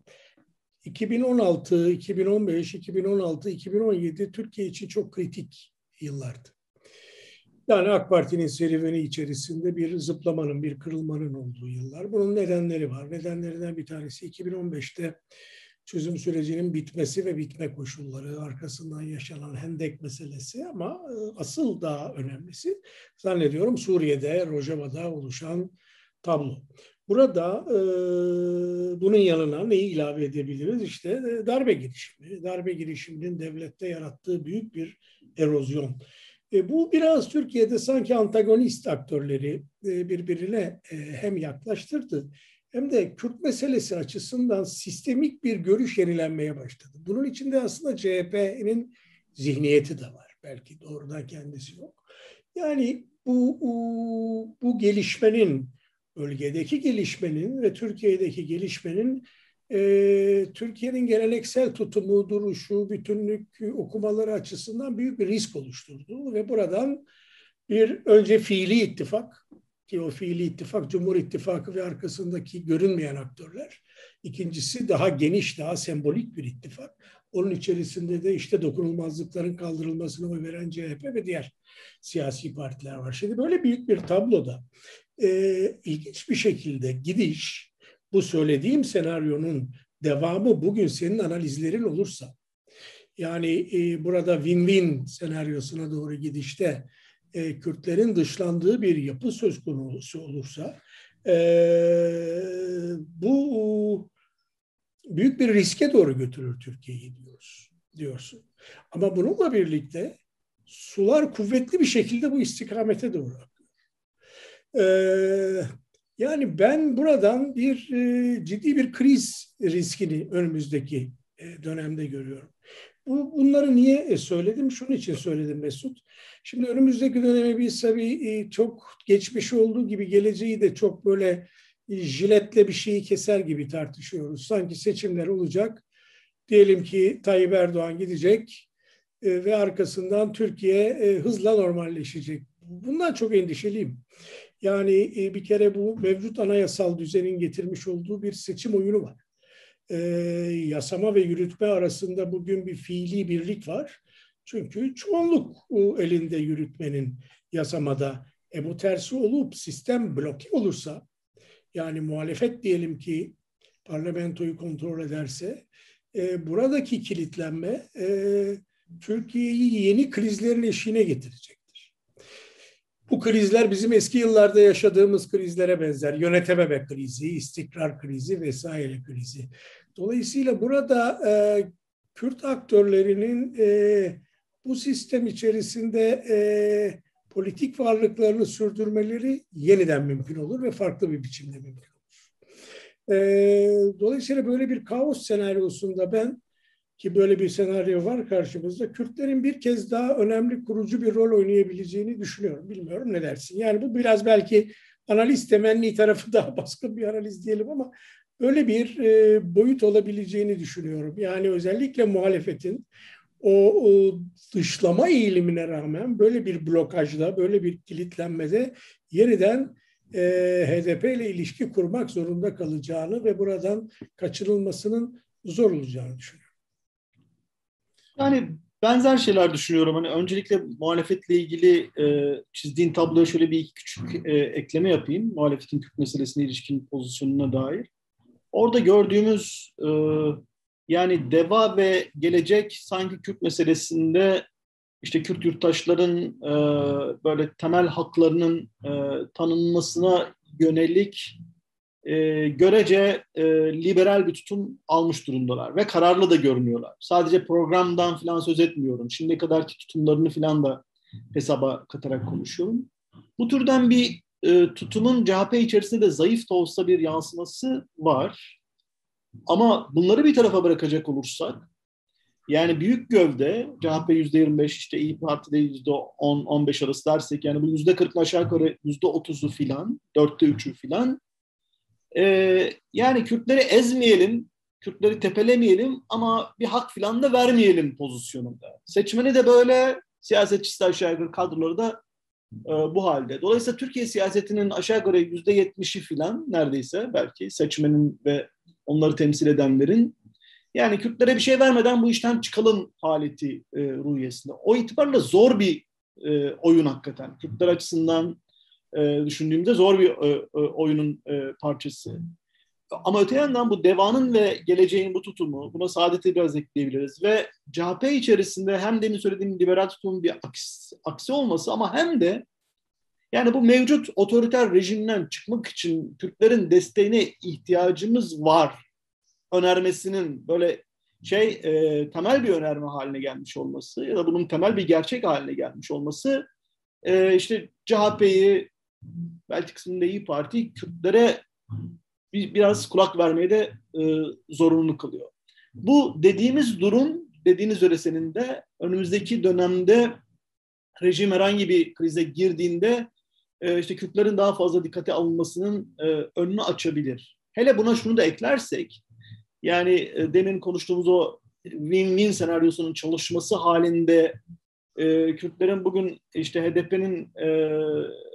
2016, 2015, 2016, 2017 Türkiye için çok kritik yıllardı. Yani AK Parti'nin serüveni içerisinde bir zıplamanın, bir kırılmanın olduğu yıllar. Bunun nedenleri var. Nedenlerinden bir tanesi 2015'te çözüm sürecinin bitmesi ve bitme koşulları, arkasından yaşanan hendek meselesi ama e, asıl daha önemlisi zannediyorum Suriye'de, Rojava'da oluşan tablo. Burada e, bunun yanına neyi ilave edebiliriz? İşte e, darbe girişimi. Darbe girişiminin devlette yarattığı büyük bir erozyon. E, bu biraz Türkiye'de sanki antagonist aktörleri e, birbirine e, hem yaklaştırdı hem de Kürt meselesi açısından sistemik bir görüş yenilenmeye başladı. Bunun içinde aslında CHP'nin zihniyeti de var. Belki doğrudan kendisi yok. Yani bu, bu, bu gelişmenin, bölgedeki gelişmenin ve Türkiye'deki gelişmenin e, Türkiye'nin geleneksel tutumu, duruşu, bütünlük okumaları açısından büyük bir risk oluşturdu ve buradan bir önce fiili ittifak ki o fiili ittifak Cumhur İttifakı ve arkasındaki görünmeyen aktörler. İkincisi daha geniş, daha sembolik bir ittifak. Onun içerisinde de işte dokunulmazlıkların kaldırılmasını oy veren CHP ve diğer siyasi partiler var. Şimdi böyle büyük bir tabloda e, ilginç bir şekilde gidiş bu söylediğim senaryonun devamı bugün senin analizlerin olursa yani e, burada win-win senaryosuna doğru gidişte e, Kürtlerin dışlandığı bir yapı söz konusu olursa e, bu büyük bir riske doğru götürür Türkiye'yi diyoruz diyorsun. Ama bununla birlikte sular kuvvetli bir şekilde bu istikamete doğru yani ben buradan bir e, ciddi bir kriz riskini önümüzdeki e, dönemde görüyorum. Bu, bunları niye e, söyledim? Şunun için söyledim Mesut. Şimdi önümüzdeki dönemi biz tabii çok geçmiş olduğu gibi geleceği de çok böyle jiletle bir şeyi keser gibi tartışıyoruz. Sanki seçimler olacak. Diyelim ki Tayyip Erdoğan gidecek ve arkasından Türkiye hızla normalleşecek. Bundan çok endişeliyim. Yani bir kere bu mevcut anayasal düzenin getirmiş olduğu bir seçim oyunu var e, yasama ve yürütme arasında bugün bir fiili birlik var. Çünkü çoğunluk elinde yürütmenin yasamada. E bu tersi olup sistem bloke olursa yani muhalefet diyelim ki parlamentoyu kontrol ederse e, buradaki kilitlenme e, Türkiye'yi yeni krizlerin eşiğine getirecek. Bu krizler bizim eski yıllarda yaşadığımız krizlere benzer. Yönetememe krizi, istikrar krizi vesaire krizi. Dolayısıyla burada e, Kürt aktörlerinin e, bu sistem içerisinde e, politik varlıklarını sürdürmeleri yeniden mümkün olur ve farklı bir biçimde mümkün olur. E, dolayısıyla böyle bir kaos senaryosunda ben ki böyle bir senaryo var karşımızda. Kürtlerin bir kez daha önemli kurucu bir rol oynayabileceğini düşünüyorum. Bilmiyorum ne dersin? Yani bu biraz belki analiz temenni tarafı daha baskın bir analiz diyelim ama öyle bir e, boyut olabileceğini düşünüyorum. Yani özellikle muhalefetin o, o dışlama eğilimine rağmen böyle bir blokajda, böyle bir kilitlenmede yeniden e, HDP ile ilişki kurmak zorunda kalacağını ve buradan kaçınılmasının zor olacağını düşünüyorum. Yani benzer şeyler düşünüyorum. Hani öncelikle muhalefetle ilgili e, çizdiğin tabloya şöyle bir iki küçük e, ekleme yapayım. Muhalefetin Kürt meselesine ilişkin pozisyonuna dair. Orada gördüğümüz e, yani deva ve gelecek sanki Kürt meselesinde işte Kürt yurttaşların e, böyle temel haklarının e, tanınmasına yönelik e, görece e, liberal bir tutum almış durumdalar ve kararlı da görünüyorlar. Sadece programdan falan söz etmiyorum. Şimdiye kadarki tutumlarını falan da hesaba katarak konuşuyorum. Bu türden bir e, tutumun CHP içerisinde de zayıf da olsa bir yansıması var. Ama bunları bir tarafa bırakacak olursak, yani büyük gövde, CHP yüzde 25, işte İyi Parti'de yüzde 10-15 arası dersek, yani bu yüzde 40'ın aşağı yukarı yüzde 30'u filan, dörtte üçü filan, e, yani Kürtleri ezmeyelim, Kürtleri tepelemeyelim ama bir hak filan da vermeyelim pozisyonunda. Seçmeni de böyle, siyasetçisi aşağı yukarı kadroları da e, bu halde. Dolayısıyla Türkiye siyasetinin aşağı yukarı yüzde yetmişi filan neredeyse belki seçmenin ve onları temsil edenlerin yani Kürtlere bir şey vermeden bu işten çıkalım haleti e, ruhiyesinde. O itibarla zor bir e, oyun hakikaten. Kürtler açısından e, düşündüğümde zor bir e, e, oyunun e, parçası. Ama öte yandan bu devanın ve geleceğin bu tutumu, buna saadeti biraz ekleyebiliriz. Ve CHP içerisinde hem demin söylediğim liberal tutumun bir aksi, aksi olması ama hem de yani bu mevcut otoriter rejimden çıkmak için Türklerin desteğine ihtiyacımız var önermesinin böyle şey e, temel bir önerme haline gelmiş olması ya da bunun temel bir gerçek haline gelmiş olması e, işte CHP'yi belki kısmında İyi Parti Kürtlere bir, biraz kulak vermeye de e, zorunlu kılıyor. Bu dediğimiz durum dediğiniz senin de önümüzdeki dönemde rejim herhangi bir krize girdiğinde e, işte Kürtlerin daha fazla dikkate alınmasının e, önünü açabilir. Hele buna şunu da eklersek Yani e, demin konuştuğumuz o win-win senaryosunun çalışması halinde e, Kürtlerin bugün işte HDP'nin e,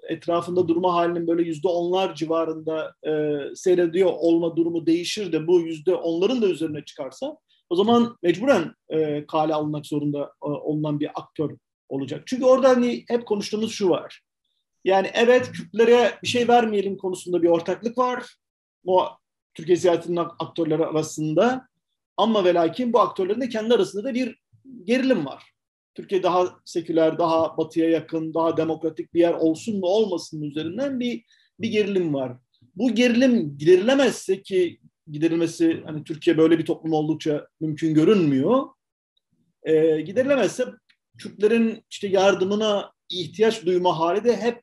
etrafında durma halinin böyle yüzde onlar civarında e, seyrediyor olma durumu değişir de bu yüzde onların da üzerine çıkarsa o zaman mecburen e, kale alınmak zorunda e, olunan bir aktör olacak. Çünkü orada hani hep konuştuğumuz şu var. Yani evet Kürtlere bir şey vermeyelim konusunda bir ortaklık var. O Türkiye siyasetinin aktörleri arasında. Ama ve lakin bu aktörlerin de kendi arasında da bir gerilim var. Türkiye daha seküler, daha batıya yakın, daha demokratik bir yer olsun mu olmasın üzerinden bir bir gerilim var. Bu gerilim giderilemezse ki giderilmesi hani Türkiye böyle bir toplum oldukça mümkün görünmüyor. E, giderilemezse Kürtlerin işte yardımına ihtiyaç duyma hali de hep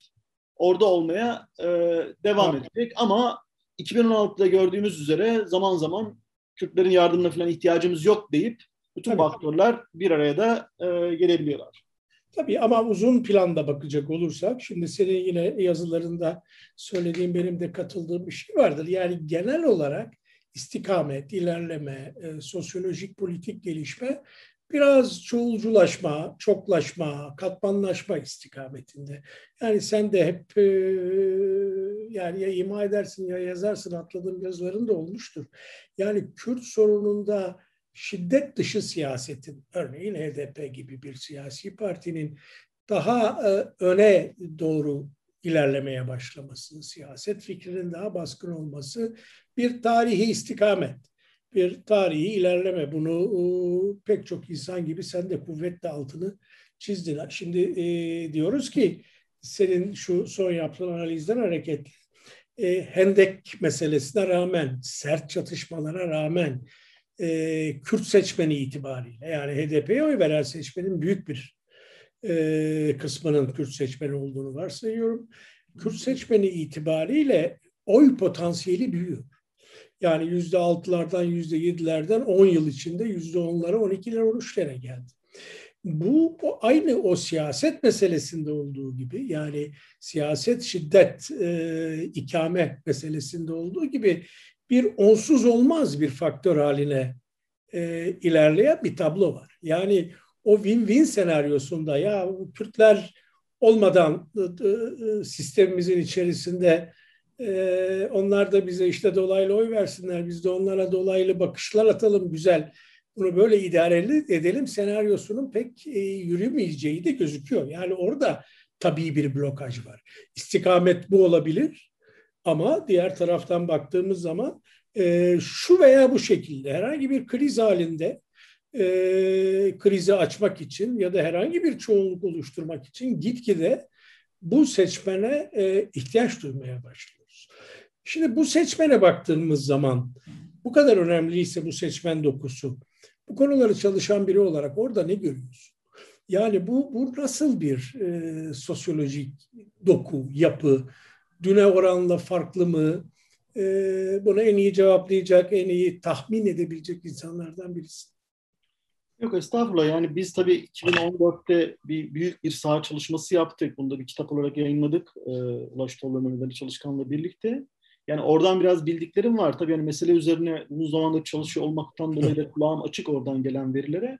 orada olmaya e, devam evet. edecek. Ama 2016'da gördüğümüz üzere zaman zaman Kürtlerin yardımına falan ihtiyacımız yok deyip bütün Tabii. faktörler bir araya da e, gelebiliyorlar. Tabii ama uzun planda bakacak olursak, şimdi senin yine yazılarında söylediğim benim de katıldığım bir şey vardır. Yani genel olarak istikamet, ilerleme, e, sosyolojik politik gelişme biraz çoğulculaşma, çoklaşma, katmanlaşma istikametinde. Yani sen de hep e, yani ya ima edersin ya yazarsın atladığım yazıların da olmuştur. Yani Kürt sorununda şiddet dışı siyasetin, örneğin HDP gibi bir siyasi partinin daha e, öne doğru ilerlemeye başlaması, siyaset fikrinin daha baskın olması bir tarihi istikamet bir tarihi ilerleme. Bunu e, pek çok insan gibi sen de kuvvetle altını çizdin. Şimdi e, diyoruz ki senin şu son yaptığın analizden hareketle e, Hendek meselesine rağmen, sert çatışmalara rağmen e, Kürt seçmeni itibariyle yani HDP'ye oy veren seçmenin büyük bir e, kısmının Kürt seçmeni olduğunu varsayıyorum. Kürt seçmeni itibariyle oy potansiyeli büyüyor. Yani yüzde altılardan yüzde yedilerden on yıl içinde yüzde onlara on ikiler on üçlere geldi. Bu o, aynı o siyaset meselesinde olduğu gibi yani siyaset şiddet e, ikame meselesinde olduğu gibi bir onsuz olmaz bir faktör haline e, ilerleyen bir tablo var. Yani o win-win senaryosunda ya Kürtler olmadan e, e, sistemimizin içerisinde ee, onlar da bize işte dolaylı oy versinler. Biz de onlara dolaylı bakışlar atalım güzel. Bunu böyle idare edelim senaryosunun pek e, yürümeyeceği de gözüküyor. Yani orada tabii bir blokaj var. İstikamet bu olabilir ama diğer taraftan baktığımız zaman e, şu veya bu şekilde herhangi bir kriz halinde e, krizi açmak için ya da herhangi bir çoğunluk oluşturmak için gitgide bu seçmene e, ihtiyaç duymaya başlıyor. Şimdi bu seçmene baktığımız zaman bu kadar önemliyse bu seçmen dokusu, bu konuları çalışan biri olarak orada ne görüyorsun? Yani bu, bu nasıl bir e, sosyolojik doku, yapı? Düne oranla farklı mı? E, bunu en iyi cevaplayacak, en iyi tahmin edebilecek insanlardan birisi. Yok estağfurullah yani biz tabii 2014'te bir büyük bir saha çalışması yaptık. Bunu da bir kitap olarak yayınladık. E, Ulaş Tolga Çalışkan'la birlikte. Yani oradan biraz bildiklerim var. Tabii yani mesele üzerine uzun zamandır çalışıyor olmaktan dolayı da kulağım açık oradan gelen verilere.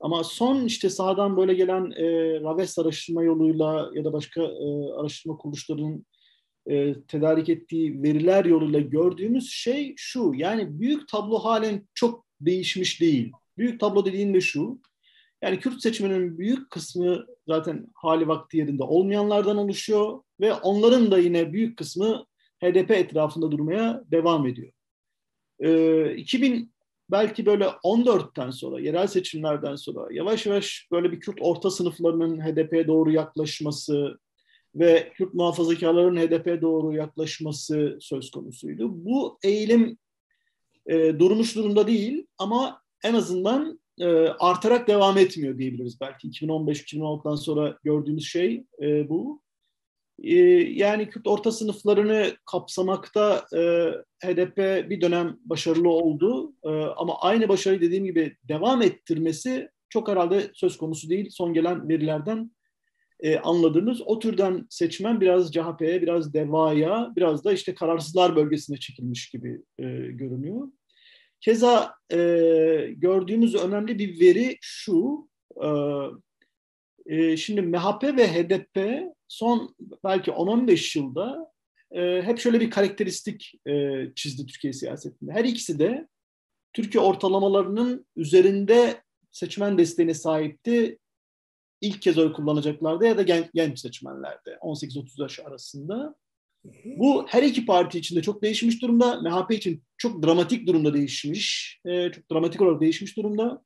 Ama son işte sahadan böyle gelen e, Raves araştırma yoluyla ya da başka e, araştırma kuruluşlarının e, tedarik ettiği veriler yoluyla gördüğümüz şey şu. Yani büyük tablo halen çok değişmiş değil. Büyük tablo dediğim de şu. Yani Kürt seçmenin büyük kısmı zaten hali vakti yerinde olmayanlardan oluşuyor ve onların da yine büyük kısmı HDP etrafında durmaya devam ediyor. Ee, 2000 belki böyle 14'ten sonra, yerel seçimlerden sonra yavaş yavaş böyle bir Kürt orta sınıflarının HDP'ye doğru yaklaşması ve Kürt muhafazakarların HDP'ye doğru yaklaşması söz konusuydu. Bu eğilim e, durmuş durumda değil ama en azından e, artarak devam etmiyor diyebiliriz belki. 2015-2016'dan sonra gördüğümüz şey e, bu. Ee, yani Kürt orta sınıflarını kapsamakta e, HDP bir dönem başarılı oldu. E, ama aynı başarıyı dediğim gibi devam ettirmesi çok herhalde söz konusu değil. Son gelen verilerden e, anladığımız o türden seçmen biraz CHP'ye, biraz DEVA'ya, biraz da işte kararsızlar bölgesine çekilmiş gibi e, görünüyor. Keza e, gördüğümüz önemli bir veri şu, e, e, şimdi MHP ve HDP son belki 10-15 yılda e, hep şöyle bir karakteristik e, çizdi Türkiye siyasetinde. Her ikisi de Türkiye ortalamalarının üzerinde seçmen desteğine sahipti. İlk kez oy kullanacaklardı ya da genç, genç seçmenlerde 18-30 yaş arasında. Bu her iki parti için de çok değişmiş durumda. MHP için çok dramatik durumda değişmiş. E, çok dramatik olarak değişmiş durumda.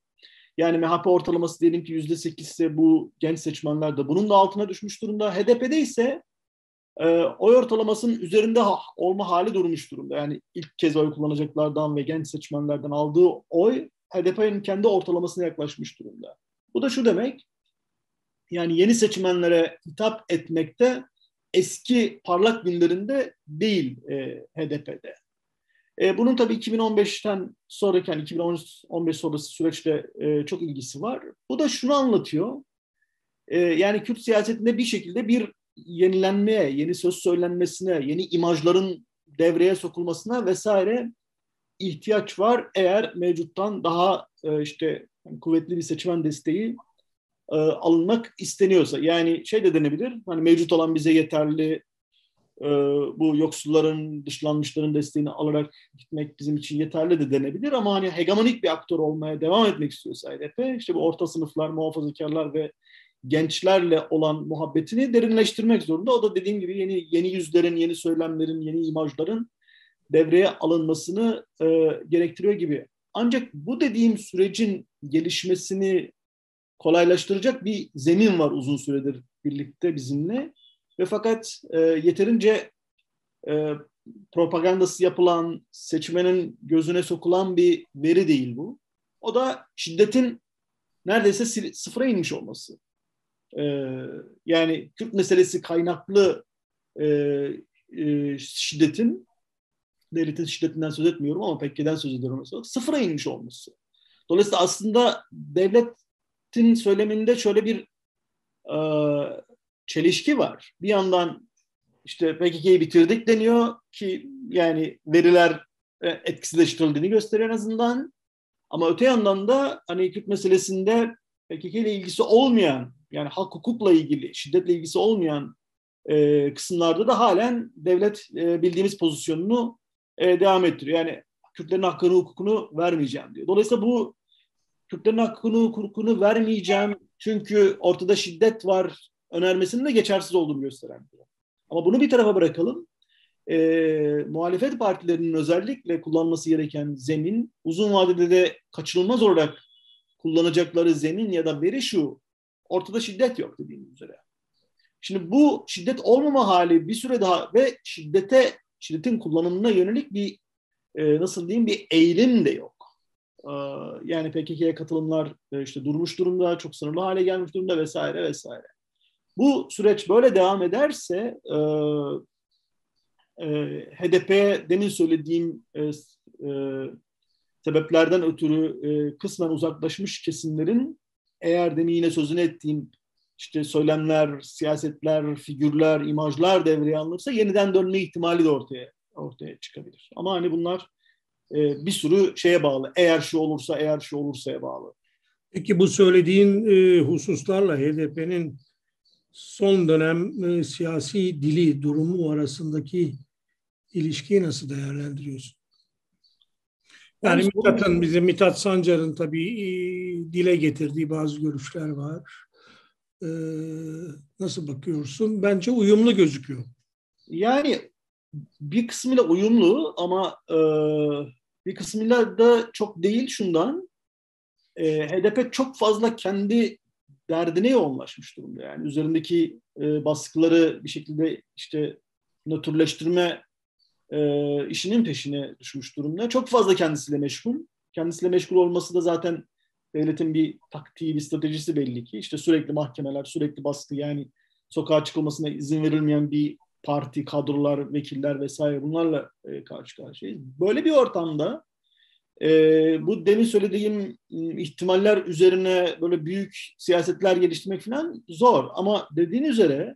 Yani MHP ortalaması diyelim ki yüzde sekiz ise bu genç seçmenler de bunun da altına düşmüş durumda. HDP'de ise e, oy ortalamasının üzerinde ha, olma hali durmuş durumda. Yani ilk kez oy kullanacaklardan ve genç seçmenlerden aldığı oy HDP'nin kendi ortalamasına yaklaşmış durumda. Bu da şu demek, yani yeni seçmenlere hitap etmekte eski parlak günlerinde değil e, HDP'de. E, bunun tabii 2015'ten sonraki, yani 2015 sonrası süreçte e, çok ilgisi var. Bu da şunu anlatıyor, e, yani Kürt siyasetinde bir şekilde bir yenilenmeye, yeni söz söylenmesine, yeni imajların devreye sokulmasına vesaire ihtiyaç var eğer mevcuttan daha e, işte yani kuvvetli bir seçmen desteği e, alınmak isteniyorsa. Yani şey de denebilir, hani mevcut olan bize yeterli e, bu yoksulların, dışlanmışların desteğini alarak gitmek bizim için yeterli de denebilir ama hani hegemonik bir aktör olmaya devam etmek istiyorsa HDP, işte bu orta sınıflar, muhafazakarlar ve gençlerle olan muhabbetini derinleştirmek zorunda. O da dediğim gibi yeni yeni yüzlerin, yeni söylemlerin, yeni imajların devreye alınmasını e, gerektiriyor gibi. Ancak bu dediğim sürecin gelişmesini kolaylaştıracak bir zemin var uzun süredir birlikte bizimle. Ve fakat e, yeterince e, propagandası yapılan, seçmenin gözüne sokulan bir veri değil bu. O da şiddetin neredeyse sıfıra inmiş olması. E, yani Kürt meselesi kaynaklı e, e, şiddetin, devletin şiddetinden söz etmiyorum ama PKK'den söz ediyorum mesela, sıfıra inmiş olması. Dolayısıyla aslında devletin söyleminde şöyle bir e, çelişki var. Bir yandan işte PKK'yı bitirdik deniyor ki yani veriler e, etkisizleştirildiğini gösteriyor en azından. Ama öte yandan da hani Kürt meselesinde PKK ile ilgisi olmayan yani hak hukukla ilgili, şiddetle ilgisi olmayan e, kısımlarda da halen devlet e, bildiğimiz pozisyonunu e, devam ettiriyor. Yani Kürtlerin hakkını, hukukunu vermeyeceğim diyor. Dolayısıyla bu Kürtlerin hakkını, hukukunu vermeyeceğim çünkü ortada şiddet var önermesinin de geçersiz olduğunu gösteren. Ama bunu bir tarafa bırakalım. E, muhalefet partilerinin özellikle kullanması gereken zemin uzun vadede de kaçınılmaz olarak kullanacakları zemin ya da veri şu ortada şiddet yok dediğim üzere. Şimdi bu şiddet olmama hali bir süre daha ve şiddete şiddetin kullanımına yönelik bir e, nasıl diyeyim bir eğilim de yok. E, yani PKK'ya katılımlar e, işte durmuş durumda, çok sınırlı hale gelmiş durumda vesaire vesaire. Bu süreç böyle devam ederse e, e, HDP demin söylediğim sebeplerden ötürü kısmen uzaklaşmış kesimlerin eğer demin yine sözünü ettiğim işte söylemler, siyasetler, figürler, imajlar devreye alınırsa yeniden dönme ihtimali de ortaya ortaya çıkabilir. Ama hani bunlar e, bir sürü şeye bağlı. Eğer şu olursa, eğer şu olursa'ya bağlı. Peki bu söylediğin e, hususlarla HDP'nin son dönem e, siyasi dili, durumu arasındaki ilişkiyi nasıl değerlendiriyorsun? Yani Mithat'ın, bizim Mithat Sancar'ın tabii e, dile getirdiği bazı görüşler var. Ee, nasıl bakıyorsun? Bence uyumlu gözüküyor. Yani bir kısmıyla uyumlu ama e, bir kısmıyla da çok değil şundan. E, HDP çok fazla kendi derdine yoğunlaşmış durumda. Yani üzerindeki e, baskıları bir şekilde işte nötrleştirme e, işinin peşine düşmüş durumda. Çok fazla kendisiyle meşgul. Kendisiyle meşgul olması da zaten devletin bir taktiği, bir stratejisi belli ki. İşte sürekli mahkemeler, sürekli baskı yani sokağa çıkılmasına izin verilmeyen bir parti, kadrolar, vekiller vesaire bunlarla e, karşı karşıyayız. Böyle bir ortamda e, bu demin söylediğim ihtimaller üzerine böyle büyük siyasetler geliştirmek falan zor. Ama dediğin üzere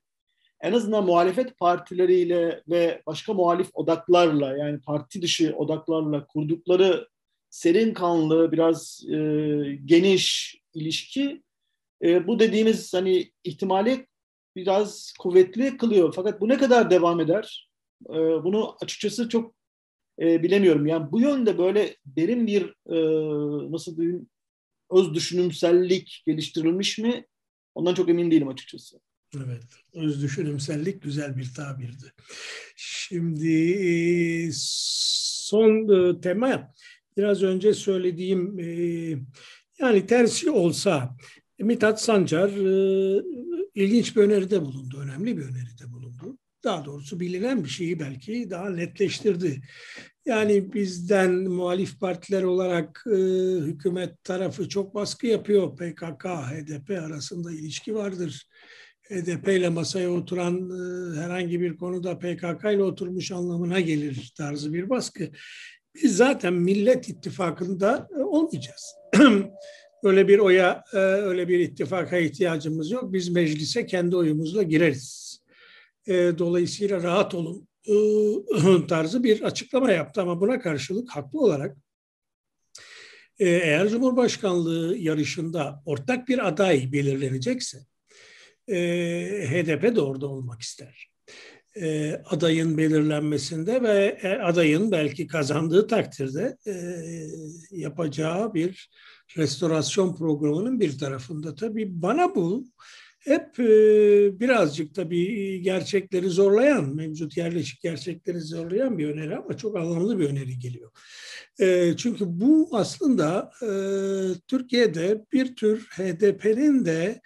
en azından muhalefet partileriyle ve başka muhalif odaklarla yani parti dışı odaklarla kurdukları serin kanlı, biraz e, geniş ilişki e, bu dediğimiz hani ihtimali biraz kuvvetli kılıyor. Fakat bu ne kadar devam eder? E, bunu açıkçası çok e, bilemiyorum. Yani bu yönde böyle derin bir e, nasıl diyeyim öz düşünümsellik geliştirilmiş mi? Ondan çok emin değilim açıkçası. Evet, öz düşünümsellik güzel bir tabirdi. Şimdi e, son e, tema biraz önce söylediğim e, yani tersi olsa Mithat Sancar ilginç bir öneride bulundu, önemli bir öneride bulundu. Daha doğrusu bilinen bir şeyi belki daha netleştirdi. Yani bizden muhalif partiler olarak e, hükümet tarafı çok baskı yapıyor. PKK, HDP arasında ilişki vardır. HDP ile masaya oturan e, herhangi bir konuda PKK ile oturmuş anlamına gelir tarzı bir baskı. Biz zaten Millet İttifakı'nda e, olmayacağız. öyle bir oya, e, öyle bir ittifaka ihtiyacımız yok. Biz meclise kendi oyumuzla gireriz. E, dolayısıyla rahat olun e, tarzı bir açıklama yaptı ama buna karşılık haklı olarak eğer Cumhurbaşkanlığı yarışında ortak bir aday belirlenecekse HDP de orada olmak ister. Adayın belirlenmesinde ve adayın belki kazandığı takdirde yapacağı bir restorasyon programının bir tarafında. Tabii bana bu hep e, birazcık tabii gerçekleri zorlayan, mevcut yerleşik gerçekleri zorlayan bir öneri ama çok anlamlı bir öneri geliyor. E, çünkü bu aslında e, Türkiye'de bir tür HDP'nin de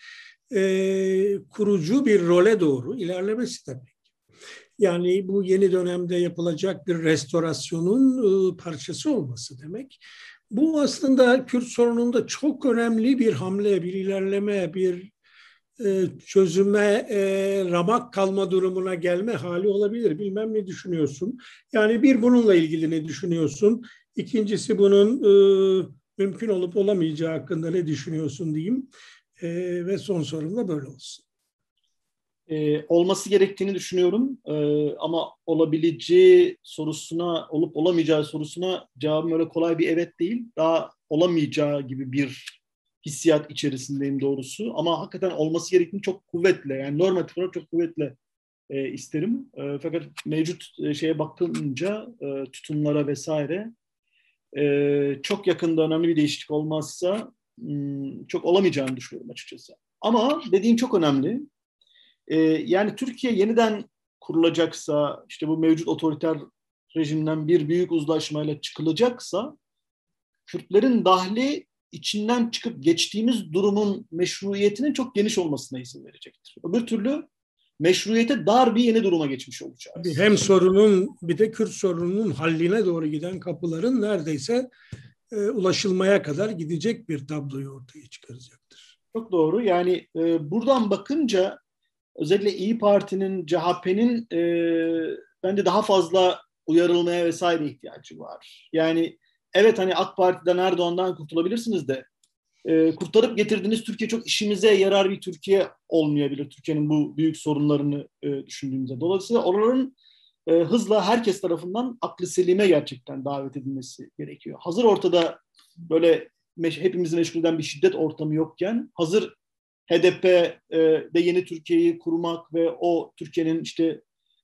kurucu bir role doğru ilerlemesi demek. Yani bu yeni dönemde yapılacak bir restorasyonun parçası olması demek. Bu aslında Kürt sorununda çok önemli bir hamle, bir ilerleme, bir e, çözüme e, ramak kalma durumuna gelme hali olabilir. Bilmem ne düşünüyorsun. Yani bir bununla ilgili ne düşünüyorsun? İkincisi bunun e, mümkün olup olamayacağı hakkında ne düşünüyorsun diyeyim. E, ve son sorum da böyle olsun. Ee, olması gerektiğini düşünüyorum ee, ama olabileceği sorusuna, olup olamayacağı sorusuna cevabım öyle kolay bir evet değil. Daha olamayacağı gibi bir hissiyat içerisindeyim doğrusu. Ama hakikaten olması gerektiğini çok kuvvetle, yani normatif olarak çok kuvvetle e, isterim. E, fakat mevcut e, şeye bakınca, e, tutumlara vesaire, e, çok yakında önemli bir değişiklik olmazsa hmm, çok olamayacağını düşünüyorum açıkçası. Ama dediğim çok önemli. E, yani Türkiye yeniden kurulacaksa, işte bu mevcut otoriter rejimden bir büyük uzlaşmayla çıkılacaksa, Kürtlerin dahli içinden çıkıp geçtiğimiz durumun meşruiyetinin çok geniş olmasına izin verecektir. Öbür türlü meşruiyete dar bir yeni duruma geçmiş olacağız. Hem sorunun bir de Kürt sorununun halline doğru giden kapıların neredeyse e, ulaşılmaya kadar gidecek bir tabloyu ortaya çıkaracaktır. Çok doğru. Yani e, buradan bakınca özellikle İyi Parti'nin, CHP'nin e, bence daha fazla uyarılmaya vesaire ihtiyacı var. Yani evet hani AK Parti'den Erdoğan'dan kurtulabilirsiniz de e, kurtarıp getirdiğiniz Türkiye çok işimize yarar bir Türkiye olmayabilir. Türkiye'nin bu büyük sorunlarını e, düşündüğümüzde. Dolayısıyla oraların e, hızla herkes tarafından aklı selime gerçekten davet edilmesi gerekiyor. Hazır ortada böyle meş, hepimizi meşgul eden bir şiddet ortamı yokken hazır HDP e, de yeni Türkiye'yi kurmak ve o Türkiye'nin işte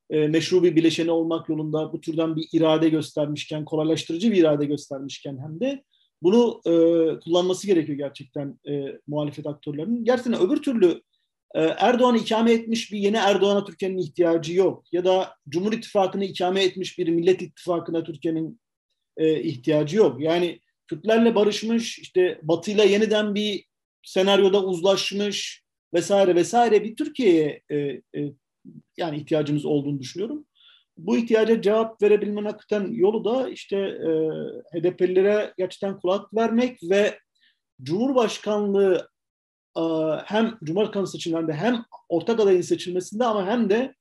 e, meşru bir bileşeni olmak yolunda bu türden bir irade göstermişken, kolaylaştırıcı bir irade göstermişken hem de bunu e, kullanması gerekiyor gerçekten e, muhalefet aktörlerinin. Gerçekten öbür türlü e, Erdoğan'ı ikame etmiş bir yeni Erdoğan'a Türkiye'nin ihtiyacı yok. Ya da Cumhur İttifakı'nı ikame etmiş bir Millet İttifakı'na Türkiye'nin e, ihtiyacı yok. Yani Kürtlerle barışmış, işte Batı'yla yeniden bir senaryoda uzlaşmış vesaire vesaire bir Türkiye'ye e, e, yani ihtiyacımız olduğunu düşünüyorum. Bu ihtiyaca cevap verebilmenin hakikaten yolu da işte e, HDP'lilere gerçekten kulak vermek ve Cumhurbaşkanlığı e, hem Cumhurbaşkanı seçimlerinde hem ortak adayın seçilmesinde ama hem de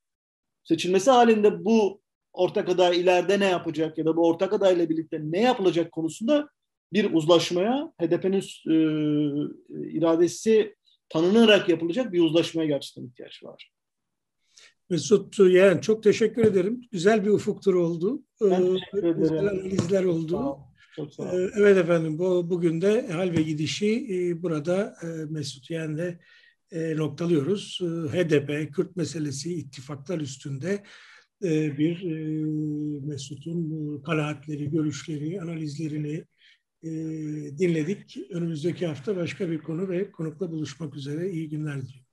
seçilmesi halinde bu ortak aday ileride ne yapacak ya da bu ortak adayla birlikte ne yapılacak konusunda bir uzlaşmaya HDP'nin e, iradesi tanınarak yapılacak bir uzlaşmaya gerçekten ihtiyaç var. Mesut yani çok teşekkür ederim. Güzel bir ufuk turu oldu. Ben teşekkür ederim. Güzel analizler oldu. Çok sağ olun. Evet efendim, bu, bugün de hal ve gidişi burada Mesut Yen'le noktalıyoruz. HDP, Kürt meselesi, ittifaklar üstünde bir Mesut'un kanaatleri, görüşleri, analizlerini dinledik. Önümüzdeki hafta başka bir konu ve konukla buluşmak üzere. İyi günler diliyorum.